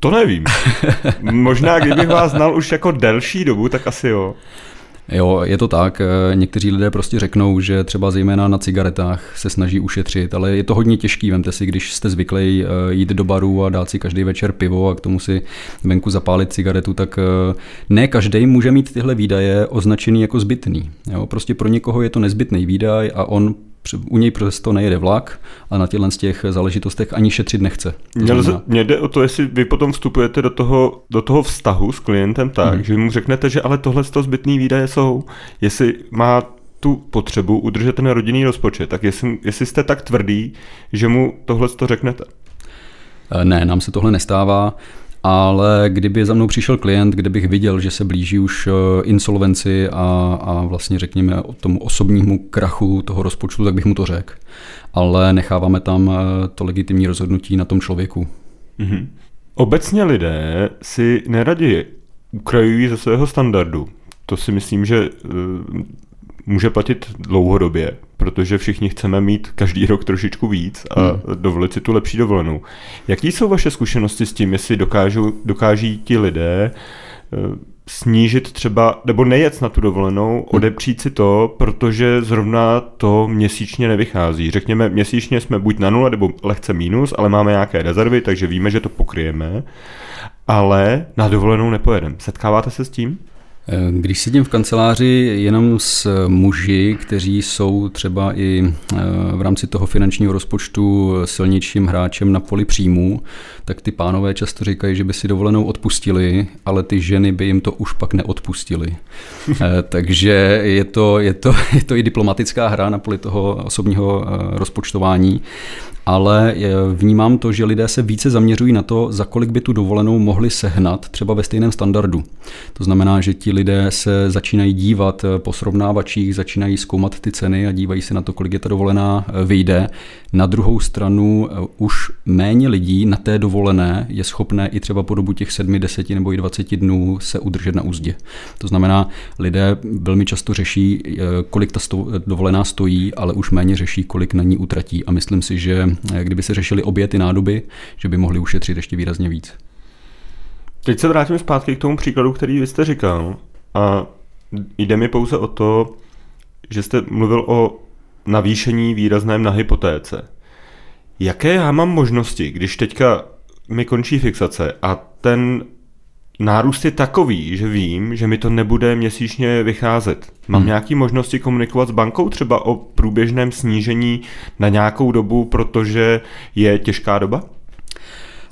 To nevím. Možná, kdybych vás znal už jako delší dobu, tak asi jo. Jo, je to tak. Eh, někteří lidé prostě řeknou, že třeba zejména na cigaretách se snaží ušetřit, ale je to hodně těžký. Vemte si, když jste zvyklí eh, jít do baru a dát si každý večer pivo a k tomu si venku zapálit cigaretu, tak eh, ne každý může mít tyhle výdaje označený jako zbytný. Jo, prostě pro někoho je to nezbytný výdaj a on u něj prostě nejede vlak a na těchto z těch záležitostech ani šetřit nechce. Mě jde o to, jestli vy potom vstupujete do toho, do toho vztahu s klientem tak, hmm. že mu řeknete, že ale tohle z toho zbytný výdaje jsou. Jestli má tu potřebu udržet ten rodinný rozpočet, tak jestli, jestli jste tak tvrdý, že mu tohle to řeknete. Eh, ne, nám se tohle nestává ale kdyby za mnou přišel klient, kde bych viděl, že se blíží už eh, insolvenci a, a vlastně řekněme o tomu osobnímu krachu toho rozpočtu, tak bych mu to řekl. Ale necháváme tam eh, to legitimní rozhodnutí na tom člověku. Mm-hmm. Obecně lidé si neradi ukrajují ze svého standardu. To si myslím, že uh, může platit dlouhodobě, protože všichni chceme mít každý rok trošičku víc a hmm. dovolit si tu lepší dovolenou. Jaký jsou vaše zkušenosti s tím, jestli dokážu, dokáží ti lidé uh, snížit třeba, nebo nejet na tu dovolenou, hmm. odepřít si to, protože zrovna to měsíčně nevychází. Řekněme, měsíčně jsme buď na nula, nebo lehce mínus, ale máme nějaké rezervy, takže víme, že to pokryjeme, ale na dovolenou nepojedeme. Setkáváte se s tím? Když sedím v kanceláři jenom s muži, kteří jsou třeba i eh, v rámci toho finančního rozpočtu silnějším hráčem na poli příjmů, tak ty pánové často říkají, že by si dovolenou odpustili, ale ty ženy by jim to už pak neodpustili. Eh, takže je to, je, to, je to i diplomatická hra na poli toho osobního eh, rozpočtování ale vnímám to, že lidé se více zaměřují na to, za kolik by tu dovolenou mohli sehnat třeba ve stejném standardu. To znamená, že ti lidé se začínají dívat po srovnávačích, začínají zkoumat ty ceny a dívají se na to, kolik je ta dovolená eh, vyjde. Na druhou stranu eh, už méně lidí na té dovolené je schopné i třeba po dobu těch 7, 10 nebo i 20 dnů se udržet na úzdě. To znamená, lidé velmi často řeší, eh, kolik ta dovolená stojí, ale už méně řeší, kolik na ní utratí. A myslím si, že Eh, kdyby se řešili obě ty nádoby, že by mohli ušetřit ještě výrazně víc. Teď se vrátím zpátky k tomu příkladu, který vy jste říkal. A jde mi pouze o to, že jste mluvil o navýšení výrazném na hypotéce. Jaké já mám možnosti, když teďka mi končí fixace a ten nárůst je takový, že vím, že mi to nebude měsíčně vycházet. Mám hmm. nějaké možnosti komunikovat s bankou třeba o průběžném snížení na nějakou dobu, protože je těžká doba?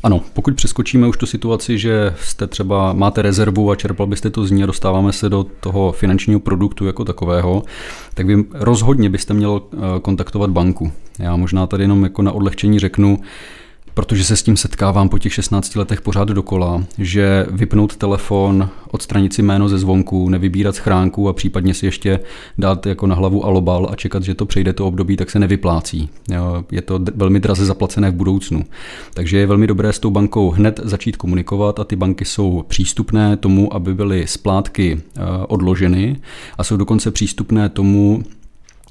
Ano, pokud přeskočíme už tu situaci, že jste třeba máte rezervu a čerpal byste to z ní dostáváme se do toho finančního produktu jako takového, tak vy rozhodně byste měl eh, kontaktovat banku. Já možná tady jenom jako na odlehčení řeknu, protože se s tím setkávám po těch 16 letech pořád dokola, že vypnout telefon, odstranit si jméno ze zvonku, nevybírat schránku a případně si ještě dát jako na hlavu alobal a čekat, že to přejde to období, tak se nevyplácí. Je to velmi draze zaplacené v budoucnu. Takže je velmi dobré s tou bankou hned začít komunikovat a ty banky jsou přístupné tomu, aby byly splátky eh, odloženy a jsou dokonce přístupné tomu,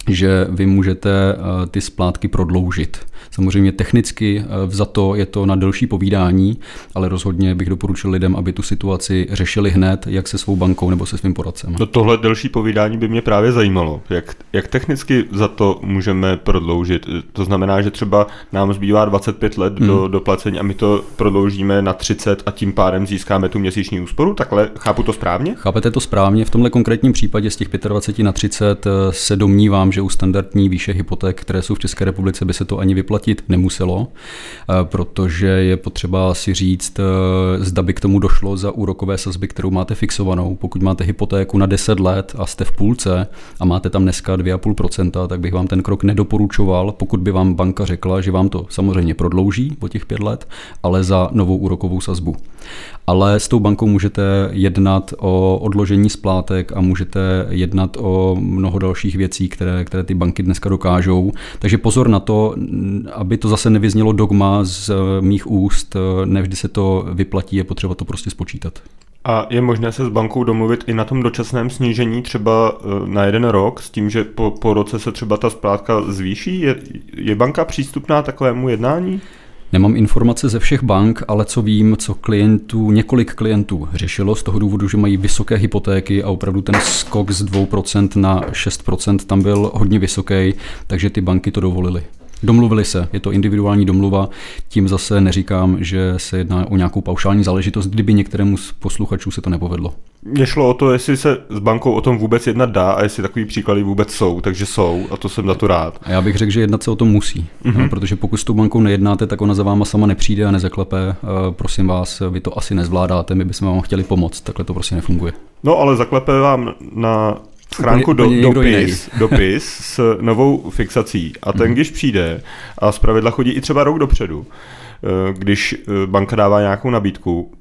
že vy můžete eh, ty splátky prodloužit. Samozřejmě technicky eh, za to je to na delší povídání, ale rozhodně bych doporučil lidem, aby tu situaci řešili hned, jak se svou bankou nebo se svým poradcem. No tohle delší povídání by mě právě zajímalo. Jak, jak technicky za to můžeme prodloužit? To znamená, že třeba nám zbývá 25 let hmm. do, do placení a my to prodloužíme na 30 a tím pádem získáme tu měsíční úsporu? Takhle chápu to správně? Chápete to správně. V tomhle konkrétním případě z těch 25 na 30 eh, se domnívám, že u standardní výše hypoték, které jsou v České republice, by se to ani vyplatit nemuselo, eh, protože je potřeba si říct, eh, zda by k tomu došlo za úrokové sazby, kterou máte fixovanou. Pokud máte hypotéku na 10 let a jste v půlce a máte tam dneska 2,5%, tak bych vám ten krok nedoporučoval, pokud by vám banka řekla, že vám to samozřejmě prodlouží po těch pět let, ale za novou úrokovou sazbu ale s tou bankou můžete jednat o odložení splátek a můžete jednat o mnoho dalších věcí, které, které ty banky dneska dokážou. Takže pozor na to, aby to zase nevyznělo dogma z mých úst, nevždy se to vyplatí, je potřeba to prostě spočítat. A je možné se s bankou domluvit i na tom dočasném snížení třeba e, na jeden rok, s tím, že po, po roce se třeba ta splátka zvýší? Je, je banka přístupná takovému jednání? Nemám informace ze všech bank, ale co vím, co klientů, několik klientů řešilo z toho důvodu, že mají vysoké hypotéky a opravdu ten skok z 2% na 6% tam byl hodně vysoký, takže ty banky to dovolily. Domluvili se, je to individuální domluva, tím zase neříkám, že se jedná o nějakou paušální záležitost, kdyby některému z posluchačů se to nepovedlo. Mně šlo o to, jestli se s bankou o tom vůbec jednat dá a jestli takový příklady vůbec jsou, takže jsou a to jsem za to rád. A já bych řekl, že jednat se o tom musí, mm-hmm. protože pokud s tou bankou nejednáte, tak ona za váma sama nepřijde a nezaklepe. Uh, prosím vás, vy to asi nezvládáte, my bychom vám chtěli pomoct, takhle to prostě nefunguje. No ale zaklepe vám na schránku do, dopis, dopis s novou fixací a ten, mhm. když přijde, a zpravidla chodí i třeba rok dopředu, eh, když eh, banka dává nějakou nabídku,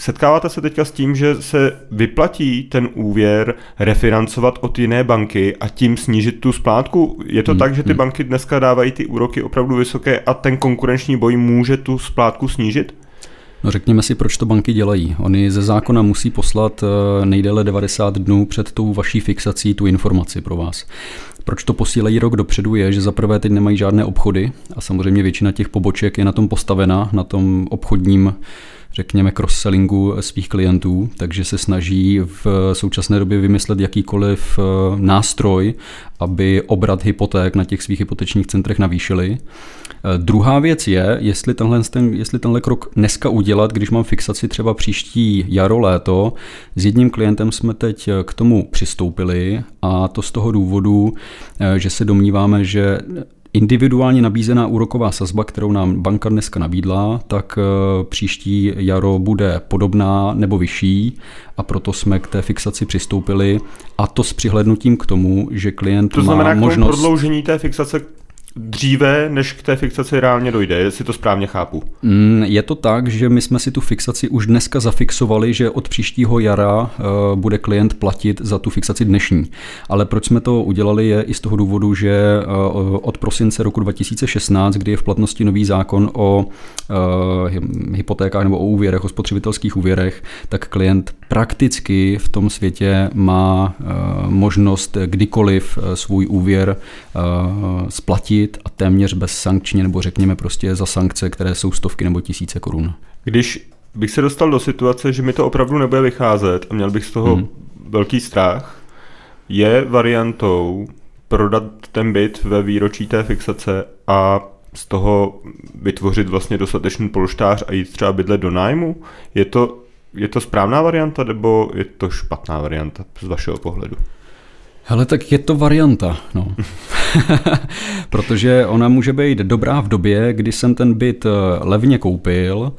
Setkáváte se teďka s tím, že se vyplatí ten úvěr refinancovat od jiné banky a tím snížit tu splátku? Je to hmm, tak, že ty hmm. banky dneska dávají ty úroky opravdu vysoké a ten konkurenční boj může tu splátku snížit? No řekněme si, proč to banky dělají. Oni ze zákona musí poslat eh, nejdéle 90 dnů před tou vaší fixací tu informaci pro vás. Proč to posílají rok dopředu je, že za prvé teď nemají žádné obchody a samozřejmě většina těch poboček je na tom postavena, na tom obchodním řekněme, cross-sellingu svých klientů, takže se snaží v současné době vymyslet jakýkoliv eh, nástroj, aby obrat hypoték na těch svých hypotečních centrech navýšili. Eh, druhá věc je, jestli tenhle, ten, jestli tenhle krok dneska udělat, když mám fixaci třeba příští jaro, léto. S jedním klientem jsme teď k tomu přistoupili a to z toho důvodu, eh, že se domníváme, že individuálně nabízená úroková sazba, kterou nám banka dneska nabídla, tak eh, příští jaro bude podobná nebo vyšší a proto jsme k té fixaci přistoupili. A to s přihlednutím k tomu, že klient to znamená má možnost... prodloužení té fixace dříve, než k té fixaci reálně dojde, jestli to správně chápu. Mm, je to tak, že my jsme si tu fixaci už dneska zafixovali, že od příštího jara eh, bude klient platit za tu fixaci dnešní. Ale proč jsme to udělali je i z toho důvodu, že eh, od prosince roku 2016, kdy je v platnosti nový zákon o eh, hypotékách nebo o úvěrech, o spotřebitelských úvěrech, tak klient prakticky v tom světě má možnost kdykoliv svůj úvěr splatit platit a téměř bez sankčně, nebo řekněme prostě za sankce, které jsou stovky nebo tisíce korun. Když bych se dostal do situace, že mi to opravdu nebude vycházet a měl bych z toho hmm. velký strach, je variantou prodat ten byt ve výročí té fixace a z toho vytvořit vlastně dostatečný polštář a jít třeba bydlet do nájmu? Je to, je to správná varianta nebo je to špatná varianta z vašeho pohledu? Hele, tak je to varianta, no. Protože ona může být dobrá v době, kdy jsem ten byt eh, levně koupil,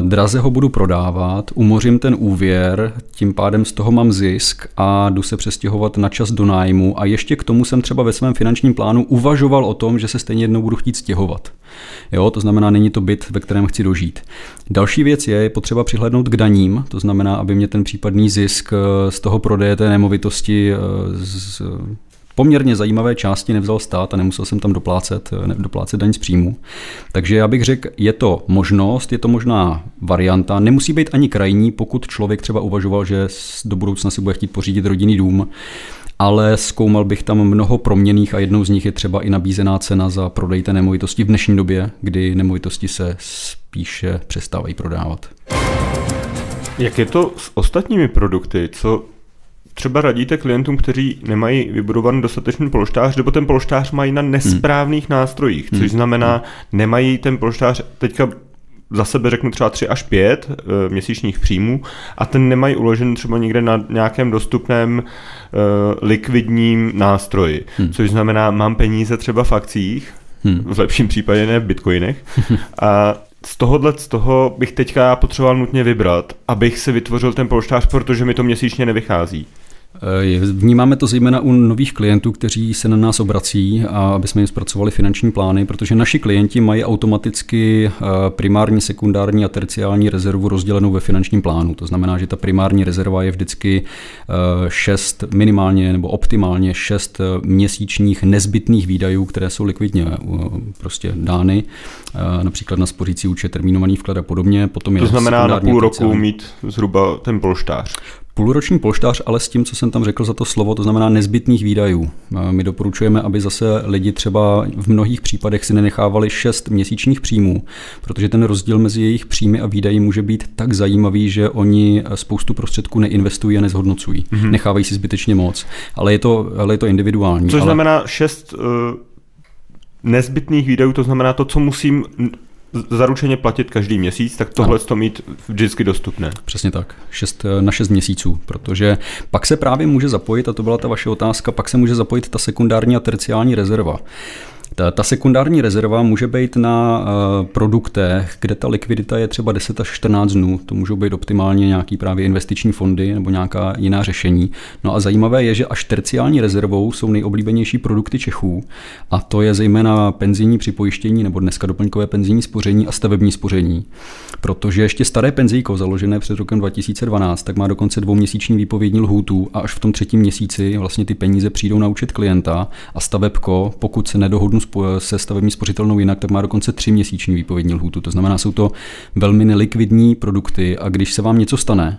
draze ho budu prodávat, umořím ten úvěr, tím pádem z toho mám zisk a jdu se přestěhovat na čas do nájmu a ještě k tomu jsem třeba ve svém finančním plánu uvažoval o tom, že se stejně jednou budu chtít stěhovat. Jo, to znamená, není to byt, ve kterém chci dožít. Další věc je, je potřeba přihlednout k daním, to znamená, aby mě ten případný zisk eh, z toho prodeje té nemovitosti eh, z poměrně zajímavé části nevzal stát a nemusel jsem tam doplácet, ne, doplácet daň z příjmu. Takže já bych řekl, je to možnost, je to možná varianta, nemusí být ani krajní, pokud člověk třeba uvažoval, že do budoucna si bude chtít pořídit rodinný dům, ale zkoumal bych tam mnoho proměných a jednou z nich je třeba i nabízená cena za prodej té nemovitosti v dnešní době, kdy nemovitosti se spíše přestávají prodávat. Jak je to s ostatními produkty? Co třeba radíte klientům, kteří nemají vybudovaný dostatečný polštář, nebo ten polštář mají na nesprávných hmm. nástrojích, což hmm. znamená, hmm. nemají ten polštář, teďka za sebe řeknu třeba 3 až 5 e, eh, měsíčních příjmů a ten nemají uložen třeba někde na nějakém dostupném e, likvidním nástroji, hmm. což znamená, mám peníze třeba v akcích, hmm. v lepším případě ne v bitcoinech a z tohohle z toho bych teďka potřeboval nutně vybrat, abych si vytvořil ten polštář, protože mi to měsíčně nevychází. Eh, vnímáme to zejména u nových klientů, kteří se na nás obrací, a aby jsme jim zpracovali finanční plány, protože naši klienti mají automaticky eh, primární, sekundární a terciální rezervu rozdělenou ve finančním plánu. To znamená, že ta primární rezerva je vždycky 6, eh, minimálně nebo optimálně 6 měsíčních nezbytných výdajů, které jsou likvidně prostě dány, například na spořící účet, termínovaný vklad a podobně. Potom to znamená na půl roku mít zhruba ten polštář. Půlroční polštář, ale s tím, co jsem tam řekl za to slovo, to znamená nezbytných výdajů. My doporučujeme, aby zase lidi třeba v mnohých případech si nenechávali 6 měsíčních příjmů, protože ten rozdíl mezi jejich příjmy a výdaji může být tak zajímavý, že oni spoustu prostředků neinvestují a nezhodnocují. Mm-hmm. Nechávají si zbytečně moc. Ale je to, ale je to individuální. Což ale... znamená 6 uh, nezbytných výdajů, to znamená to, co musím zaručeně platit každý měsíc, tak tohle to mít vždycky dostupné. Přesně tak, šest, na 6 měsíců, protože pak se právě může zapojit, a to byla ta vaše otázka, pak se může zapojit ta sekundární a terciální rezerva. Ta, ta sekundární rezerva může být na uh, produktech, kde ta likvidita je třeba 10 až 14 dnů. To můžou být optimálně nějaký právě investiční fondy nebo nějaká jiná řešení. No a zajímavé je, že až terciální rezervou jsou nejoblíbenější produkty Čechů a to je zejména penzijní připojištění nebo dneska doplňkové penzijní spoření a stavební spoření. Protože ještě staré penzijko, založené před rokem 2012, tak má dokonce dvouměsíční výpovědní lhůtu a až v tom třetím měsíci vlastně ty peníze přijdou na účet klienta a stavebko, pokud se nedohodnu se stavební spořitelnou jinak, tak má dokonce tři měsíční výpovědní lhůtu. To znamená, jsou to velmi nelikvidní produkty a když se vám něco stane,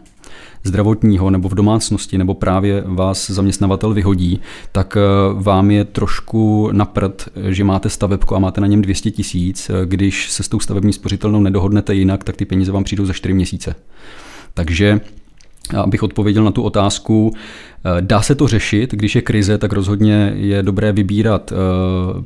zdravotního nebo v domácnosti, nebo právě vás zaměstnavatel vyhodí, tak eh, vám je trošku napřed, že máte stavebko a máte na něm 200 tisíc. Když se s tou stavební spořitelnou nedohodnete jinak, tak ty peníze vám přijdou za 4 měsíce. Takže abych odpověděl na tu otázku, Eh, dá se to řešit, když je krize, tak rozhodně je dobré vybírat eh,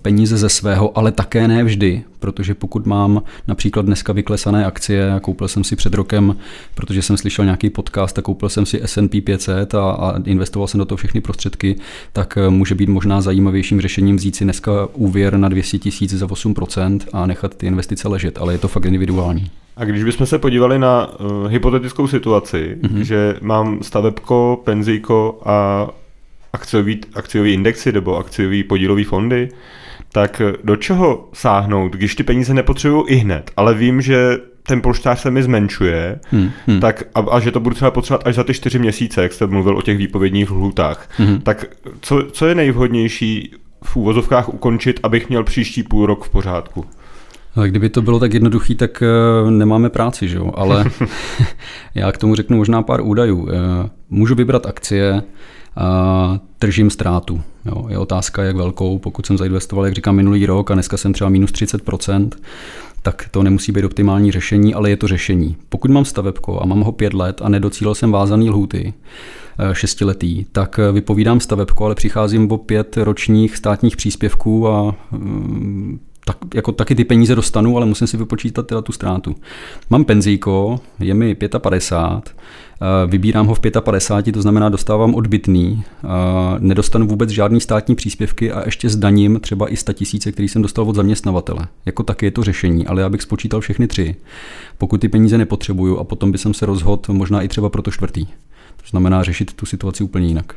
peníze ze svého, ale také ne vždy, protože pokud mám například dneska vyklesané akcie, a koupil jsem si před rokem, protože jsem slyšel nějaký podcast a koupil jsem si S&P 500 a, a investoval jsem do toho všechny prostředky, tak eh, může být možná zajímavějším řešením vzít si dneska úvěr na 200 tisíc za 8% a nechat ty investice ležet, ale je to fakt individuální. A když bychom se podívali na uh, hypotetickou situaci, mm-hmm. že mám stavebko, penzíko a akciový, akciový indexy nebo akciový podílový fondy, tak do čeho sáhnout, když ty peníze nepotřebuju i hned, ale vím, že ten polštář se mi zmenšuje, hmm, hmm. tak a, a že to budu třeba potřebovat až za ty čtyři měsíce, jak jste mluvil o těch výpovědních lhůtách. Hmm. Tak co, co je nejvhodnější v úvozovkách ukončit, abych měl příští půl rok v pořádku? Kdyby to bylo tak jednoduché, tak uh, nemáme práci, že jo? Ale já k tomu řeknu možná pár údajů. Uh, můžu vybrat akcie, uh, tržím ztrátu. Jo? Je otázka, jak velkou. Pokud jsem zainvestoval, jak říkám, minulý rok a dneska jsem třeba minus 30%, tak to nemusí být optimální řešení, ale je to řešení. Pokud mám stavebko a mám ho pět let a nedocílil jsem vázaný lhuty, šestiletý, tak vypovídám stavebko, ale přicházím o pět ročních státních příspěvků a mm, tak, jako taky ty peníze dostanu, ale musím si vypočítat teda tu ztrátu. Mám penzíko, je mi 55, eh, vybírám ho v 55, to znamená dostávám odbytný, eh, nedostanu vůbec žádný státní příspěvky a ještě zdaním třeba i 100 tisíce, který jsem dostal od zaměstnavatele. Jako taky je to řešení, ale já bych spočítal všechny tři. Pokud ty peníze nepotřebuju a potom by jsem se rozhodl možná i třeba pro to čtvrtý. To znamená řešit tu situaci úplně jinak.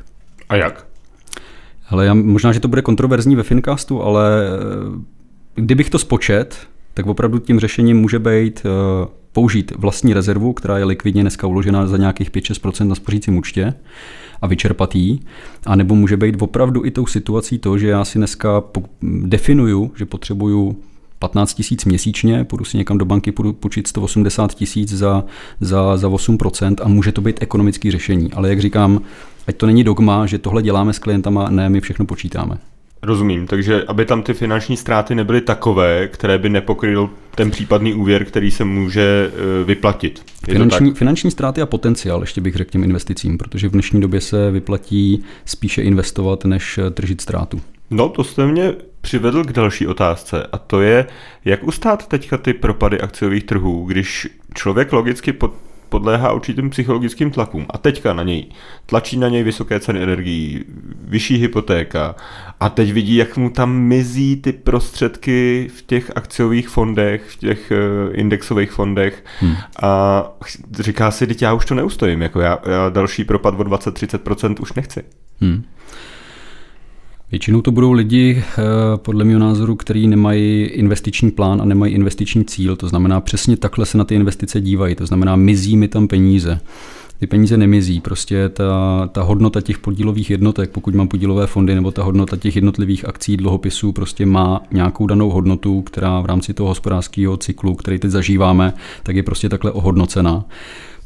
A jak? Ale já, možná, že to bude kontroverzní ve Fincastu, ale kdybych to spočet, tak opravdu tím řešením může být uh, použít vlastní rezervu, která je likvidně dneska uložena za nějakých 5-6% na spořícím účtě a vyčerpat jí. A nebo může být opravdu i tou situací to, že já si dneska definuju, že potřebuju 15 tisíc měsíčně, půjdu si někam do banky, půjdu počít 180 tisíc za, za, za 8% a může to být ekonomické řešení. Ale jak říkám, ať to není dogma, že tohle děláme s klientama, ne, my všechno počítáme. Rozumím, takže aby tam ty finanční ztráty nebyly takové, které by nepokryl ten případný úvěr, který se může e, vyplatit. Je finanční, finanční ztráty a potenciál, ještě bych řekl těm investicím, protože v dnešní době se vyplatí spíše investovat, než e, tržit ztrátu. No, to jste mě přivedl k další otázce a to je, jak ustát teďka ty propady akciových trhů, když člověk logicky pod podléhá určitým psychologickým tlakům a teďka na něj tlačí na něj vysoké ceny energií, vyšší hypotéka a teď vidí, jak mu tam mizí ty prostředky v těch akciových fondech, v těch eh, indexových fondech hmm. a říká si, teď já už to neustojím, jako já, já další propad o 20-30% už nechci. Hmm. Většinou to budou lidi, eh, podle mého názoru, kteří nemají investiční plán a nemají investiční cíl. To znamená, přesně takhle se na ty investice dívají. To znamená, mizí mi tam peníze. Ty peníze nemizí, prostě ta, ta hodnota těch podílových jednotek, pokud mám podílové fondy, nebo ta hodnota těch jednotlivých akcí, dluhopisů, prostě má nějakou danou hodnotu, která v rámci toho hospodářského cyklu, který teď zažíváme, tak je prostě takhle ohodnocená.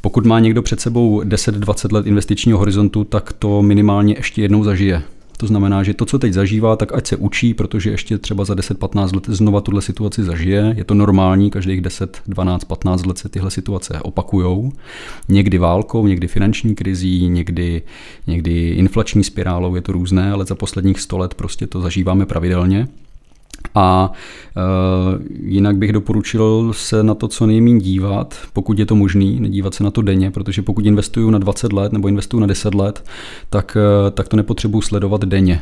Pokud má někdo před sebou 10-20 let investičního horizontu, tak to minimálně ještě jednou zažije. To znamená, že to, co teď zažívá, tak ať se učí, protože ještě třeba za 10-15 let znova tuhle situaci zažije. Je to normální, každých 10, 12, 15 let se tyhle situace opakujou. Někdy válkou, někdy finanční krizí, někdy, někdy inflační spirálou, je to různé, ale za posledních 100 let prostě to zažíváme pravidelně. A e, jinak bych doporučil se na to co nejméně dívat, pokud je to možný, nedívat se na to denně, protože pokud investuju na 20 let nebo investuju na 10 let, tak, e, tak to nepotřebuji sledovat denně.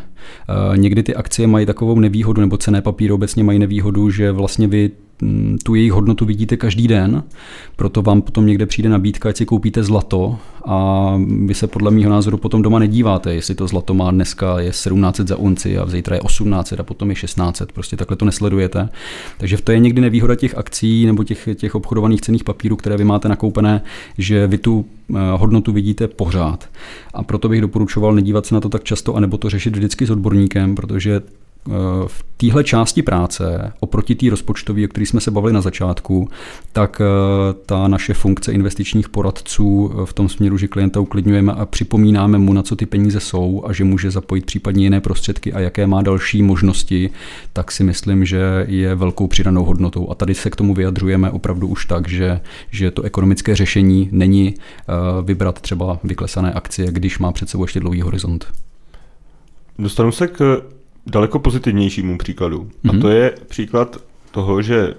E, někdy ty akcie mají takovou nevýhodu, nebo cené papíry obecně mají nevýhodu, že vlastně vy tu jejich hodnotu vidíte každý den, proto vám potom někde přijde nabídka, ať si koupíte zlato a vy se podle mého názoru potom doma nedíváte, jestli to zlato má dneska je 1700 za unci a zítra je 1800 a potom je 1600, prostě takhle to nesledujete. Takže to je někdy nevýhoda těch akcí nebo těch, těch obchodovaných cených papírů, které vy máte nakoupené, že vy tu eh, hodnotu vidíte pořád. A proto bych doporučoval nedívat se na to tak často, anebo to řešit vždycky s odborníkem, protože v téhle části práce, oproti té rozpočtové, o které jsme se bavili na začátku, tak eh, ta naše funkce investičních poradců eh, v tom směru, že klienta uklidňujeme a připomínáme mu, na co ty peníze jsou a že může zapojit případně jiné prostředky a jaké má další možnosti, tak si myslím, že je velkou přidanou hodnotou. A tady se k tomu vyjadřujeme opravdu už tak, že, že to ekonomické řešení není eh, vybrat třeba vyklesané akcie, když má před sebou ještě dlouhý horizont. Dostanu se k daleko pozitivnějšímu příkladu. Mm-hmm. A mhm. to je příklad toho, že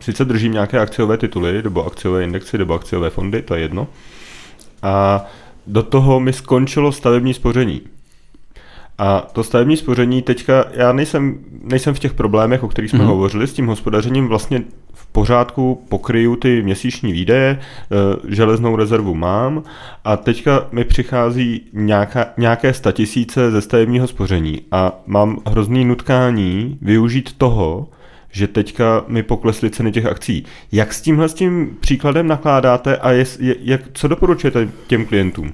sice držím nějaké akciové tituly, nebo akciové indexy, nebo akciové fondy, to je jedno. A do toho mi skončilo stavební spoření. A to stavební spoření teďka, já nejsem, nejsem v těch problémech, o kterých jsme mm-hmm. hovořili, s tím hospodařením vlastně v pořádku pokryju ty měsíční výdaje, e, železnou rezervu mám a teďka mi přichází nějaká, nějaké statisíce ze stavebního spoření a mám hrozný nutkání využít toho, že teďka mi poklesly ceny těch akcí. Jak s tímhle s tím příkladem nakládáte a je, je, jak, co doporučujete těm klientům?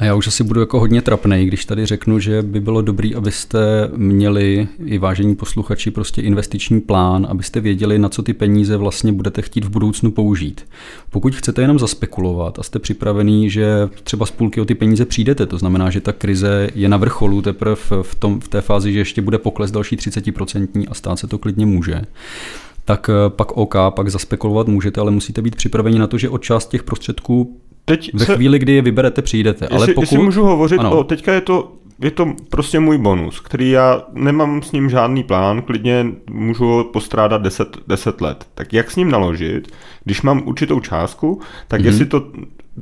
A já už asi budu jako hodně trapnej, když tady řeknu, že by bylo dobré, abyste měli i vážení posluchači prostě investiční plán, abyste věděli, na co ty peníze vlastně budete chtít v budoucnu použít. Pokud chcete jenom zaspekulovat a jste připravený, že třeba z půlky o ty peníze přijdete, to znamená, že ta krize je na vrcholu teprve v, tom, v té fázi, že ještě bude pokles další 30% a stát se to klidně může, tak eh, pak OK, pak zaspekulovat můžete, ale musíte být připraveni na to, že od část těch prostředků Teď Ve se, chvíli, kdy je vyberete, přijdete. Jestli, ale pokud... jestli můžu hovořit, ano. o, teďka je to, je to prostě můj bonus, který já nemám s ním žádný plán, klidně můžu ho postrádat 10, 10 let. Tak jak s ním naložit, když mám určitou částku, tak mm-hmm. jestli to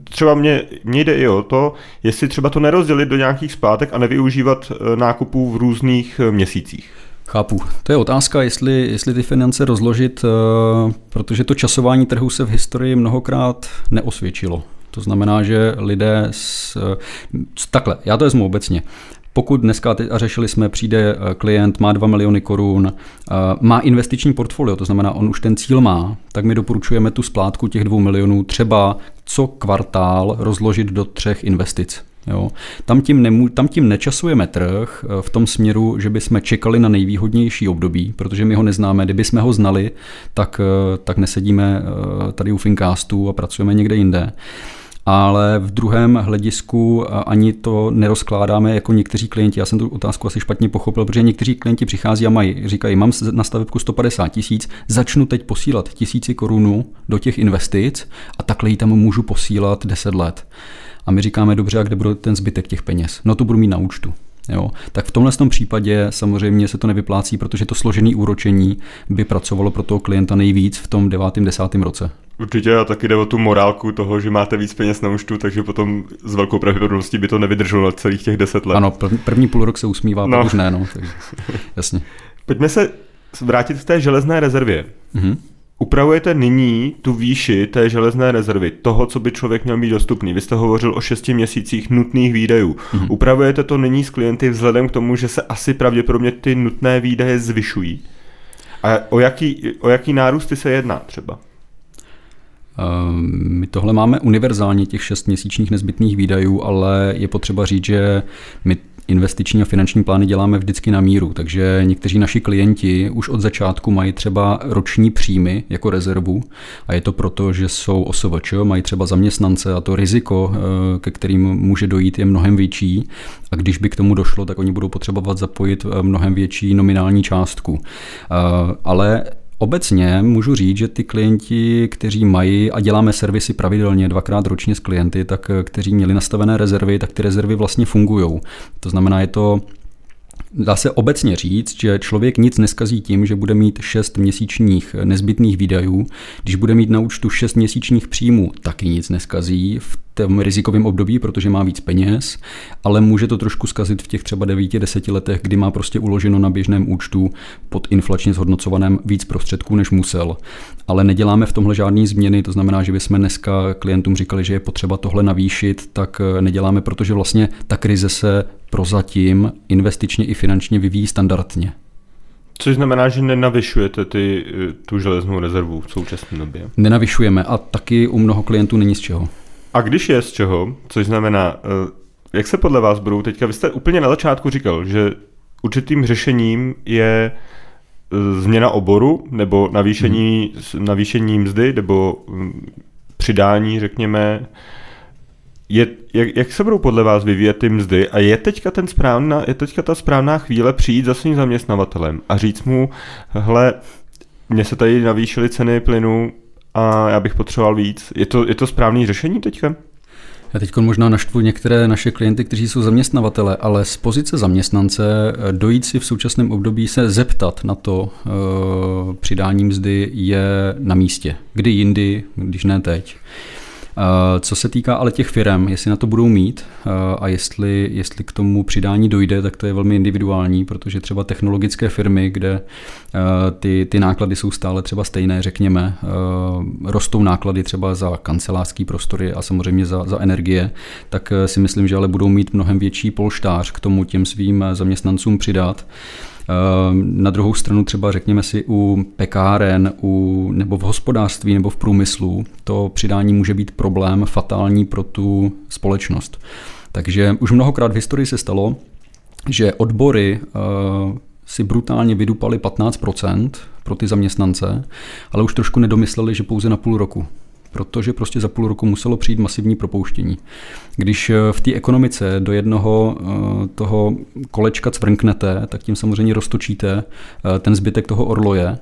třeba mě, mě jde i o to, jestli třeba to nerozdělit do nějakých zpátek a nevyužívat e, nákupů v různých e, měsících. Chápu. To je otázka, jestli, jestli ty finance rozložit, e, protože to časování trhu se v historii mnohokrát neosvědčilo. To znamená, že lidé s, takhle, já to vezmu obecně. Pokud dneska, a řešili jsme, přijde eh, klient, má 2 miliony korun, eh, má investiční portfolio, to znamená, on už ten cíl má, tak my doporučujeme tu splátku těch 2 milionů třeba co kvartál rozložit do třech investic. Jo. Tam, tím nemů- tam tím nečasujeme trh eh, v tom směru, že bychom čekali na nejvýhodnější období, protože my ho neznáme. Kdyby jsme ho znali, tak, tak nesedíme tady u Fincastu a pracujeme někde jinde ale v druhém hledisku ani to nerozkládáme jako někteří klienti. Já jsem tu otázku asi špatně pochopil, protože někteří klienti přichází a mají, říkají, mám na stavebku 150 tisíc, začnu teď posílat tisíci korunů do těch investic a takhle ji tam můžu posílat 10 let. A my říkáme, dobře, a kde bude ten zbytek těch peněz? No to budu mít na účtu. Jo, tak v tomhle tom případě samozřejmě se to nevyplácí, protože to složené úročení by pracovalo pro toho klienta nejvíc v tom devátém, desátém roce. Určitě a taky jde o tu morálku toho, že máte víc peněz na účtu, takže potom s velkou pravděpodobností by to nevydrželo na celých těch deset let. Ano, první půl rok se usmívá, no. už ne, no, takže, jasně. Pojďme se vrátit k té železné rezervě. Mm-hmm. Upravujete nyní tu výši té železné rezervy, toho, co by člověk měl mít dostupný. Vy jste hovořil o šesti měsících nutných výdajů. Mm-hmm. Upravujete to nyní s klienty vzhledem k tomu, že se asi pravděpodobně ty nutné výdaje zvyšují? A o jaký, o jaký nárůsty se jedná třeba? Ehm, my tohle máme univerzálně těch šest měsíčních nezbytných výdajů, ale je potřeba říct, že my investiční a finanční plány děláme vždycky na míru, takže někteří naši klienti už od začátku mají třeba roční příjmy jako rezervu a je to proto, že jsou OSVČ, mají třeba zaměstnance a to riziko, eh, ke kterým může dojít, je mnohem větší a když by k tomu došlo, tak oni budou potřebovat zapojit eh, mnohem větší nominální částku. Eh, ale Obecně můžu říct, že ty klienti, kteří mají a děláme servisy pravidelně dvakrát ročně s klienty, tak kteří měli nastavené rezervy, tak ty rezervy vlastně fungují. To znamená, je to Dá se obecně říct, že člověk nic neskazí tím, že bude mít 6 měsíčních nezbytných výdajů. Když bude mít na účtu 6 měsíčních příjmů, taky nic neskazí v tom rizikovém období, protože má víc peněz, ale může to trošku skazit v těch třeba 9-10 letech, kdy má prostě uloženo na běžném účtu pod inflačně zhodnocovaném víc prostředků, než musel. Ale neděláme v tomhle žádné změny, to znamená, že bychom dneska klientům říkali, že je potřeba tohle navýšit, tak neděláme, protože vlastně ta krize se prozatím investičně i finančně vyvíjí standardně. Což znamená, že nenavyšujete ty, tu železnou rezervu v současné době? Nenavyšujeme a taky u mnoho klientů není z čeho. A když je z čeho, což znamená, eh, jak se podle vás budou teďka, vy jste úplně na začátku říkal, že určitým řešením je eh, změna oboru nebo navýšení, hmm. navýšení mzdy nebo hm, přidání, řekněme, je, jak, jak se budou podle vás vyvíjet ty mzdy a je teďka, ten správná, je teďka ta správná chvíle přijít za svým zaměstnavatelem a říct mu, hle, mně se tady navýšily ceny plynu a já bych potřeboval víc. Je to, je to správný řešení teďka? Já teď možná naštvu některé naše klienty, kteří jsou zaměstnavatele, ale z pozice zaměstnance eh, dojít si v současném období se zeptat na to uh, přidání mzdy je na místě. Kdy jindy, když ne teď. Eh, co se týká ale těch firm, jestli na to budou mít eh, a jestli, jestli k tomu přidání dojde, tak to je velmi individuální, protože třeba technologické firmy, kde eh, ty, ty náklady jsou stále třeba stejné, řekněme, rostou náklady třeba za kancelářský prostory a samozřejmě za, za energie, tak si myslím, že ale budou mít mnohem větší polštář k tomu těm svým zaměstnancům přidat. Ehm, na druhou stranu třeba řekněme si u pekáren u, nebo v hospodářství nebo v průmyslu to přidání může být problém fatální pro tu společnost. Takže už mnohokrát v historii se stalo, že odbory uh, si brutálně vydupaly 15% pro ty zaměstnance, ale už trošku nedomysleli, že pouze na půl roku protože prostě za půl roku muselo přijít masivní propouštění. Když eh, v té ekonomice do jednoho eh, toho kolečka cvrnknete, tak tím samozřejmě roztočíte eh, ten zbytek toho orloje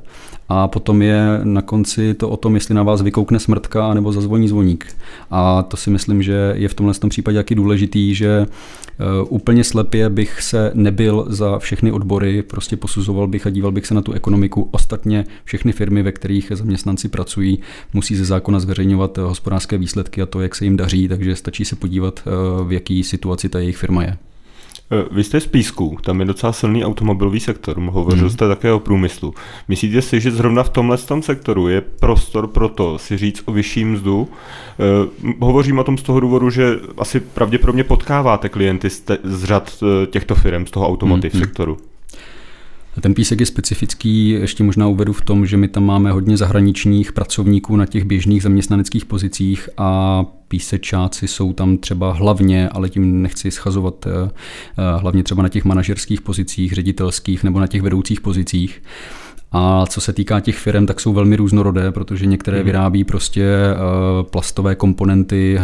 a potom je na konci to o tom, jestli na vás vykoukne smrtka nebo zazvoní zvoník. A to si myslím, že je v tomhle tom případě jaký důležitý, že úplně slepě bych se nebyl za všechny odbory, prostě posuzoval bych a díval bych se na tu ekonomiku. Ostatně všechny firmy, ve kterých zaměstnanci pracují, musí ze zákona zveřejňovat hospodářské výsledky a to, jak se jim daří, takže stačí se podívat, v jaký situaci ta jejich firma je. Eh, vy jste z Písku, tam je docela silný automobilový sektor, hovořil mm. jste také o průmyslu. Myslíte si, že zrovna v tomhle tom sektoru je prostor pro to si říct o vyšší mzdu? Eh, hovořím o tom z toho důvodu, že asi pravděpodobně potkáváte klienty z řad eh, těchto firm, z toho automotiv mm. sektoru. Ten písek je specifický, ještě možná uvedu v tom, že my tam máme hodně zahraničních pracovníků na těch běžných zaměstnaneckých pozicích a písečáci jsou tam třeba hlavně, ale tím nechci schazovat, eh, eh, hlavně třeba na těch manažerských pozicích, ředitelských nebo na těch vedoucích pozicích. A co se týká těch firm, tak jsou velmi různorodé, protože některé mhm. vyrábí prostě eh, plastové komponenty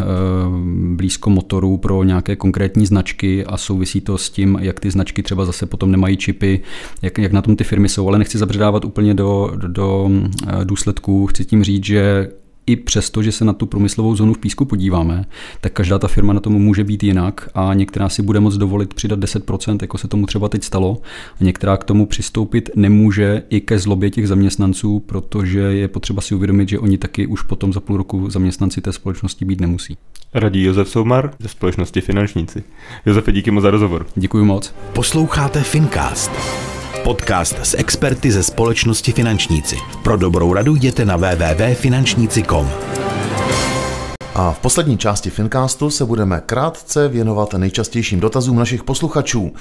blízko motorů pro nějaké konkrétní značky a souvisí to s tím, jak ty značky třeba zase potom nemají čipy, jak, jak na tom ty firmy jsou. Ale nechci zabředávat úplně do, do, do důsledků. Chci tím říct, že i přesto, že se na tu průmyslovou zónu v Písku podíváme, tak každá ta firma na tom může být jinak a některá si bude moct dovolit přidat 10%, jako se tomu třeba teď stalo, a některá k tomu přistoupit nemůže i ke zlobě těch zaměstnanců, protože je potřeba si uvědomit, že oni taky už potom za půl roku zaměstnanci té společnosti být nemusí. Radí Josef Soumar ze společnosti Finančníci. Josefe, díky moc za rozhovor. Děkuji moc. Posloucháte Fincast. Podcast s experty ze společnosti Finančníci. Pro dobrou radu jděte na www.finančníci.com. A v poslední části Fincastu se budeme krátce věnovat nejčastějším dotazům našich posluchačů.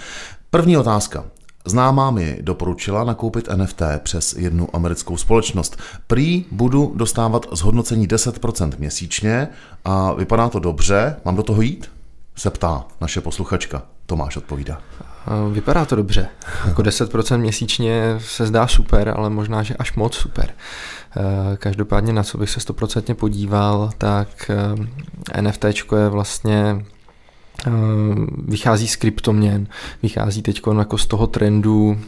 První otázka. Známá mi doporučila nakoupit NFT přes jednu americkou společnost. Prý budu dostávat zhodnocení 10% měsíčně a vypadá to dobře. Mám do toho jít? Se ptá naše posluchačka. Tomáš odpovídá. Vypadá to dobře. Jako 10% měsíčně se zdá super, ale možná, že až moc super. Eh, každopádně na co bych se 100% podíval, tak eh, NFT je vlastně vychází z kryptoměn, vychází teď jako z toho trendu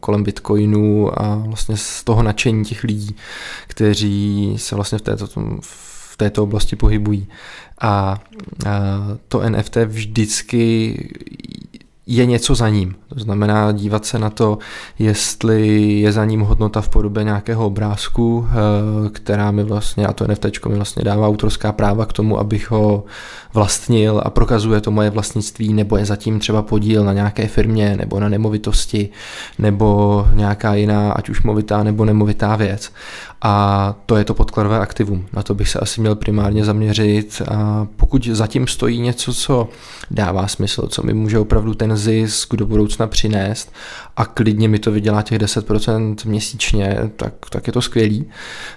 kolem bitcoinu a vlastně z toho nadšení těch lidí, kteří se vlastně v této, v této oblasti pohybují. A to NFT vždycky je něco za ním. To znamená dívat se na to, jestli je za ním hodnota v podobě nějakého obrázku, eh, která mi vlastně, a to NFT mi vlastně dává autorská práva k tomu, abych ho vlastnil a prokazuje to moje vlastnictví, nebo je zatím třeba podíl na nějaké firmě, nebo na nemovitosti, nebo nějaká jiná, ať už movitá nebo nemovitá věc. A to je to podkladové aktivum. Na to bych se asi měl primárně zaměřit. A pokud zatím stojí něco, co dává smysl, co mi může opravdu ten zisk do budoucna přinést a klidně mi to vydělá těch 10% měsíčně, tak, tak je to skvělý.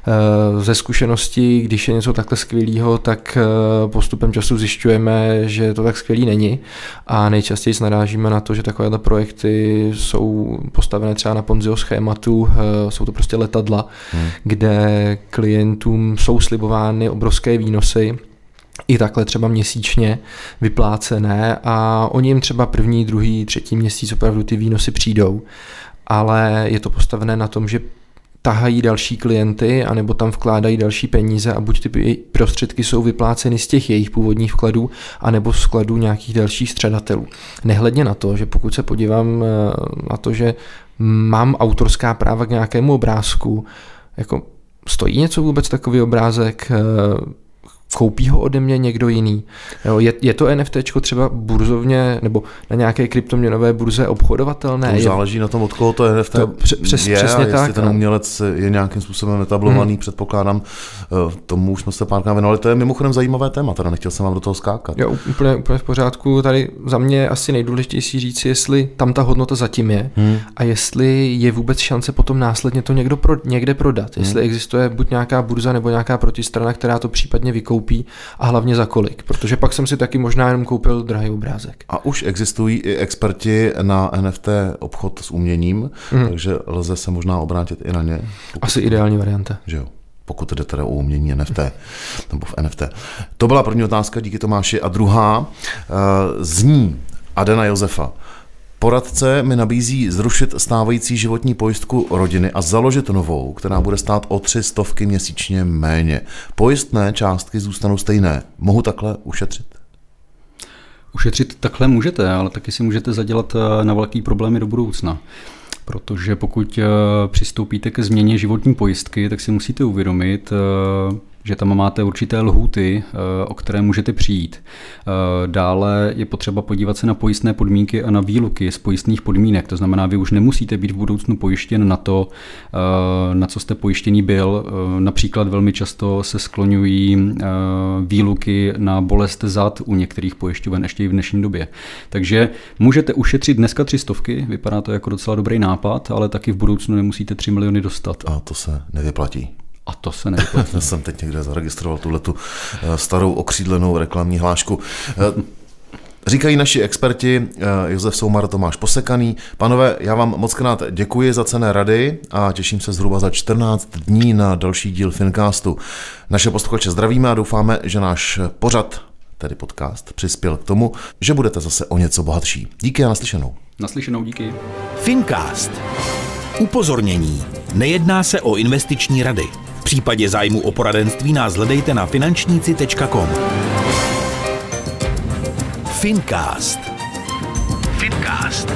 Eh, ze zkušenosti, když je něco takhle skvělého, tak eh, postupem času zjišťujeme, že to tak skvělý není a nejčastěji narážíme na to, že takovéhle projekty jsou postavené třeba na Ponziho schématu, eh, jsou to prostě letadla, hmm. kde klientům jsou slibovány obrovské výnosy, i takhle třeba měsíčně vyplácené a oni jim třeba první, druhý, třetí měsíc opravdu ty výnosy přijdou, ale je to postavené na tom, že tahají další klienty, anebo tam vkládají další peníze a buď ty prostředky jsou vypláceny z těch jejich původních vkladů, anebo z vkladů nějakých dalších středatelů. Nehledně na to, že pokud se podívám eh, na to, že mám autorská práva k nějakému obrázku, jako stojí něco vůbec takový obrázek, eh, koupí ho ode mě někdo jiný. Jo, je, je to NFT třeba burzovně nebo na nějaké kryptoměnové burze obchodovatelné? To záleží na tom, od koho to NFT to přes, je přesně a jestli tak, ten umělec je nějakým způsobem etablovaný, hmm. předpokládám, eh, tomu už jsme se párkrát věnovali. To je mimochodem zajímavé téma, teda nechtěl jsem vám do toho skákat. Jo, úplně, úplně v pořádku. Tady za mě je asi nejdůležitější říct, jestli tam ta hodnota zatím je hmm. a jestli je vůbec šance potom následně to někdo pro, někde prodat. Jestli hmm. existuje buď nějaká burza nebo nějaká protistrana, která to případně vykoupí koupí a hlavně za kolik, protože pak jsem si taky možná jenom koupil drahý obrázek. A už existují i experti na NFT obchod s uměním, mm. takže lze se možná obrátit i na ně. Asi ideální varianta. Že jo pokud jde teda o umění NFT, nebo v NFT. To byla první otázka, díky Tomáši. A druhá uh, zní Adena Josefa. Poradce mi nabízí zrušit stávající životní pojistku rodiny a založit novou, která bude stát o tři stovky měsíčně méně. Pojistné částky zůstanou stejné. Mohu takhle ušetřit? Ušetřit takhle můžete, ale taky si můžete zadělat eh, na velký problémy do budoucna. Protože pokud eh, přistoupíte ke změně životní pojistky, tak si musíte uvědomit, eh, že tam máte určité lhůty, eh, o které můžete přijít. Eh, dále je potřeba podívat se na pojistné podmínky a na výluky z pojistných podmínek. To znamená, vy už nemusíte být v budoucnu pojištěn na to, eh, na co jste pojištěný byl. Například velmi často se skloňují výluky na bolest zad u některých pojišťoven ještě i v dnešní době. Takže můžete ušetřit dneska tři stovky, vypadá to jako docela dobrý nápad, ale taky v budoucnu nemusíte 3 miliony dostat. A to se nevyplatí. A to se nevyplatí. Já jsem teď někde zaregistroval tuhle tu eh, starou okřídlenou reklamní hlášku. Eh, říkají naši experti, eh, Josef Soumar, Tomáš Posekaný. Panové, já vám moc krát děkuji za cené rady a těším se zhruba za 14 dní na další díl Fincastu. Naše posluchače zdravíme a doufáme, že náš pořad, tedy podcast, přispěl k tomu, že budete zase o něco bohatší. Díky a naslyšenou. Naslyšenou, díky. Fincast. Upozornění. Nejedná se o investiční rady. V případě zájmu o poradenství nás hledejte na finančníci.com. Fincast. Fincast.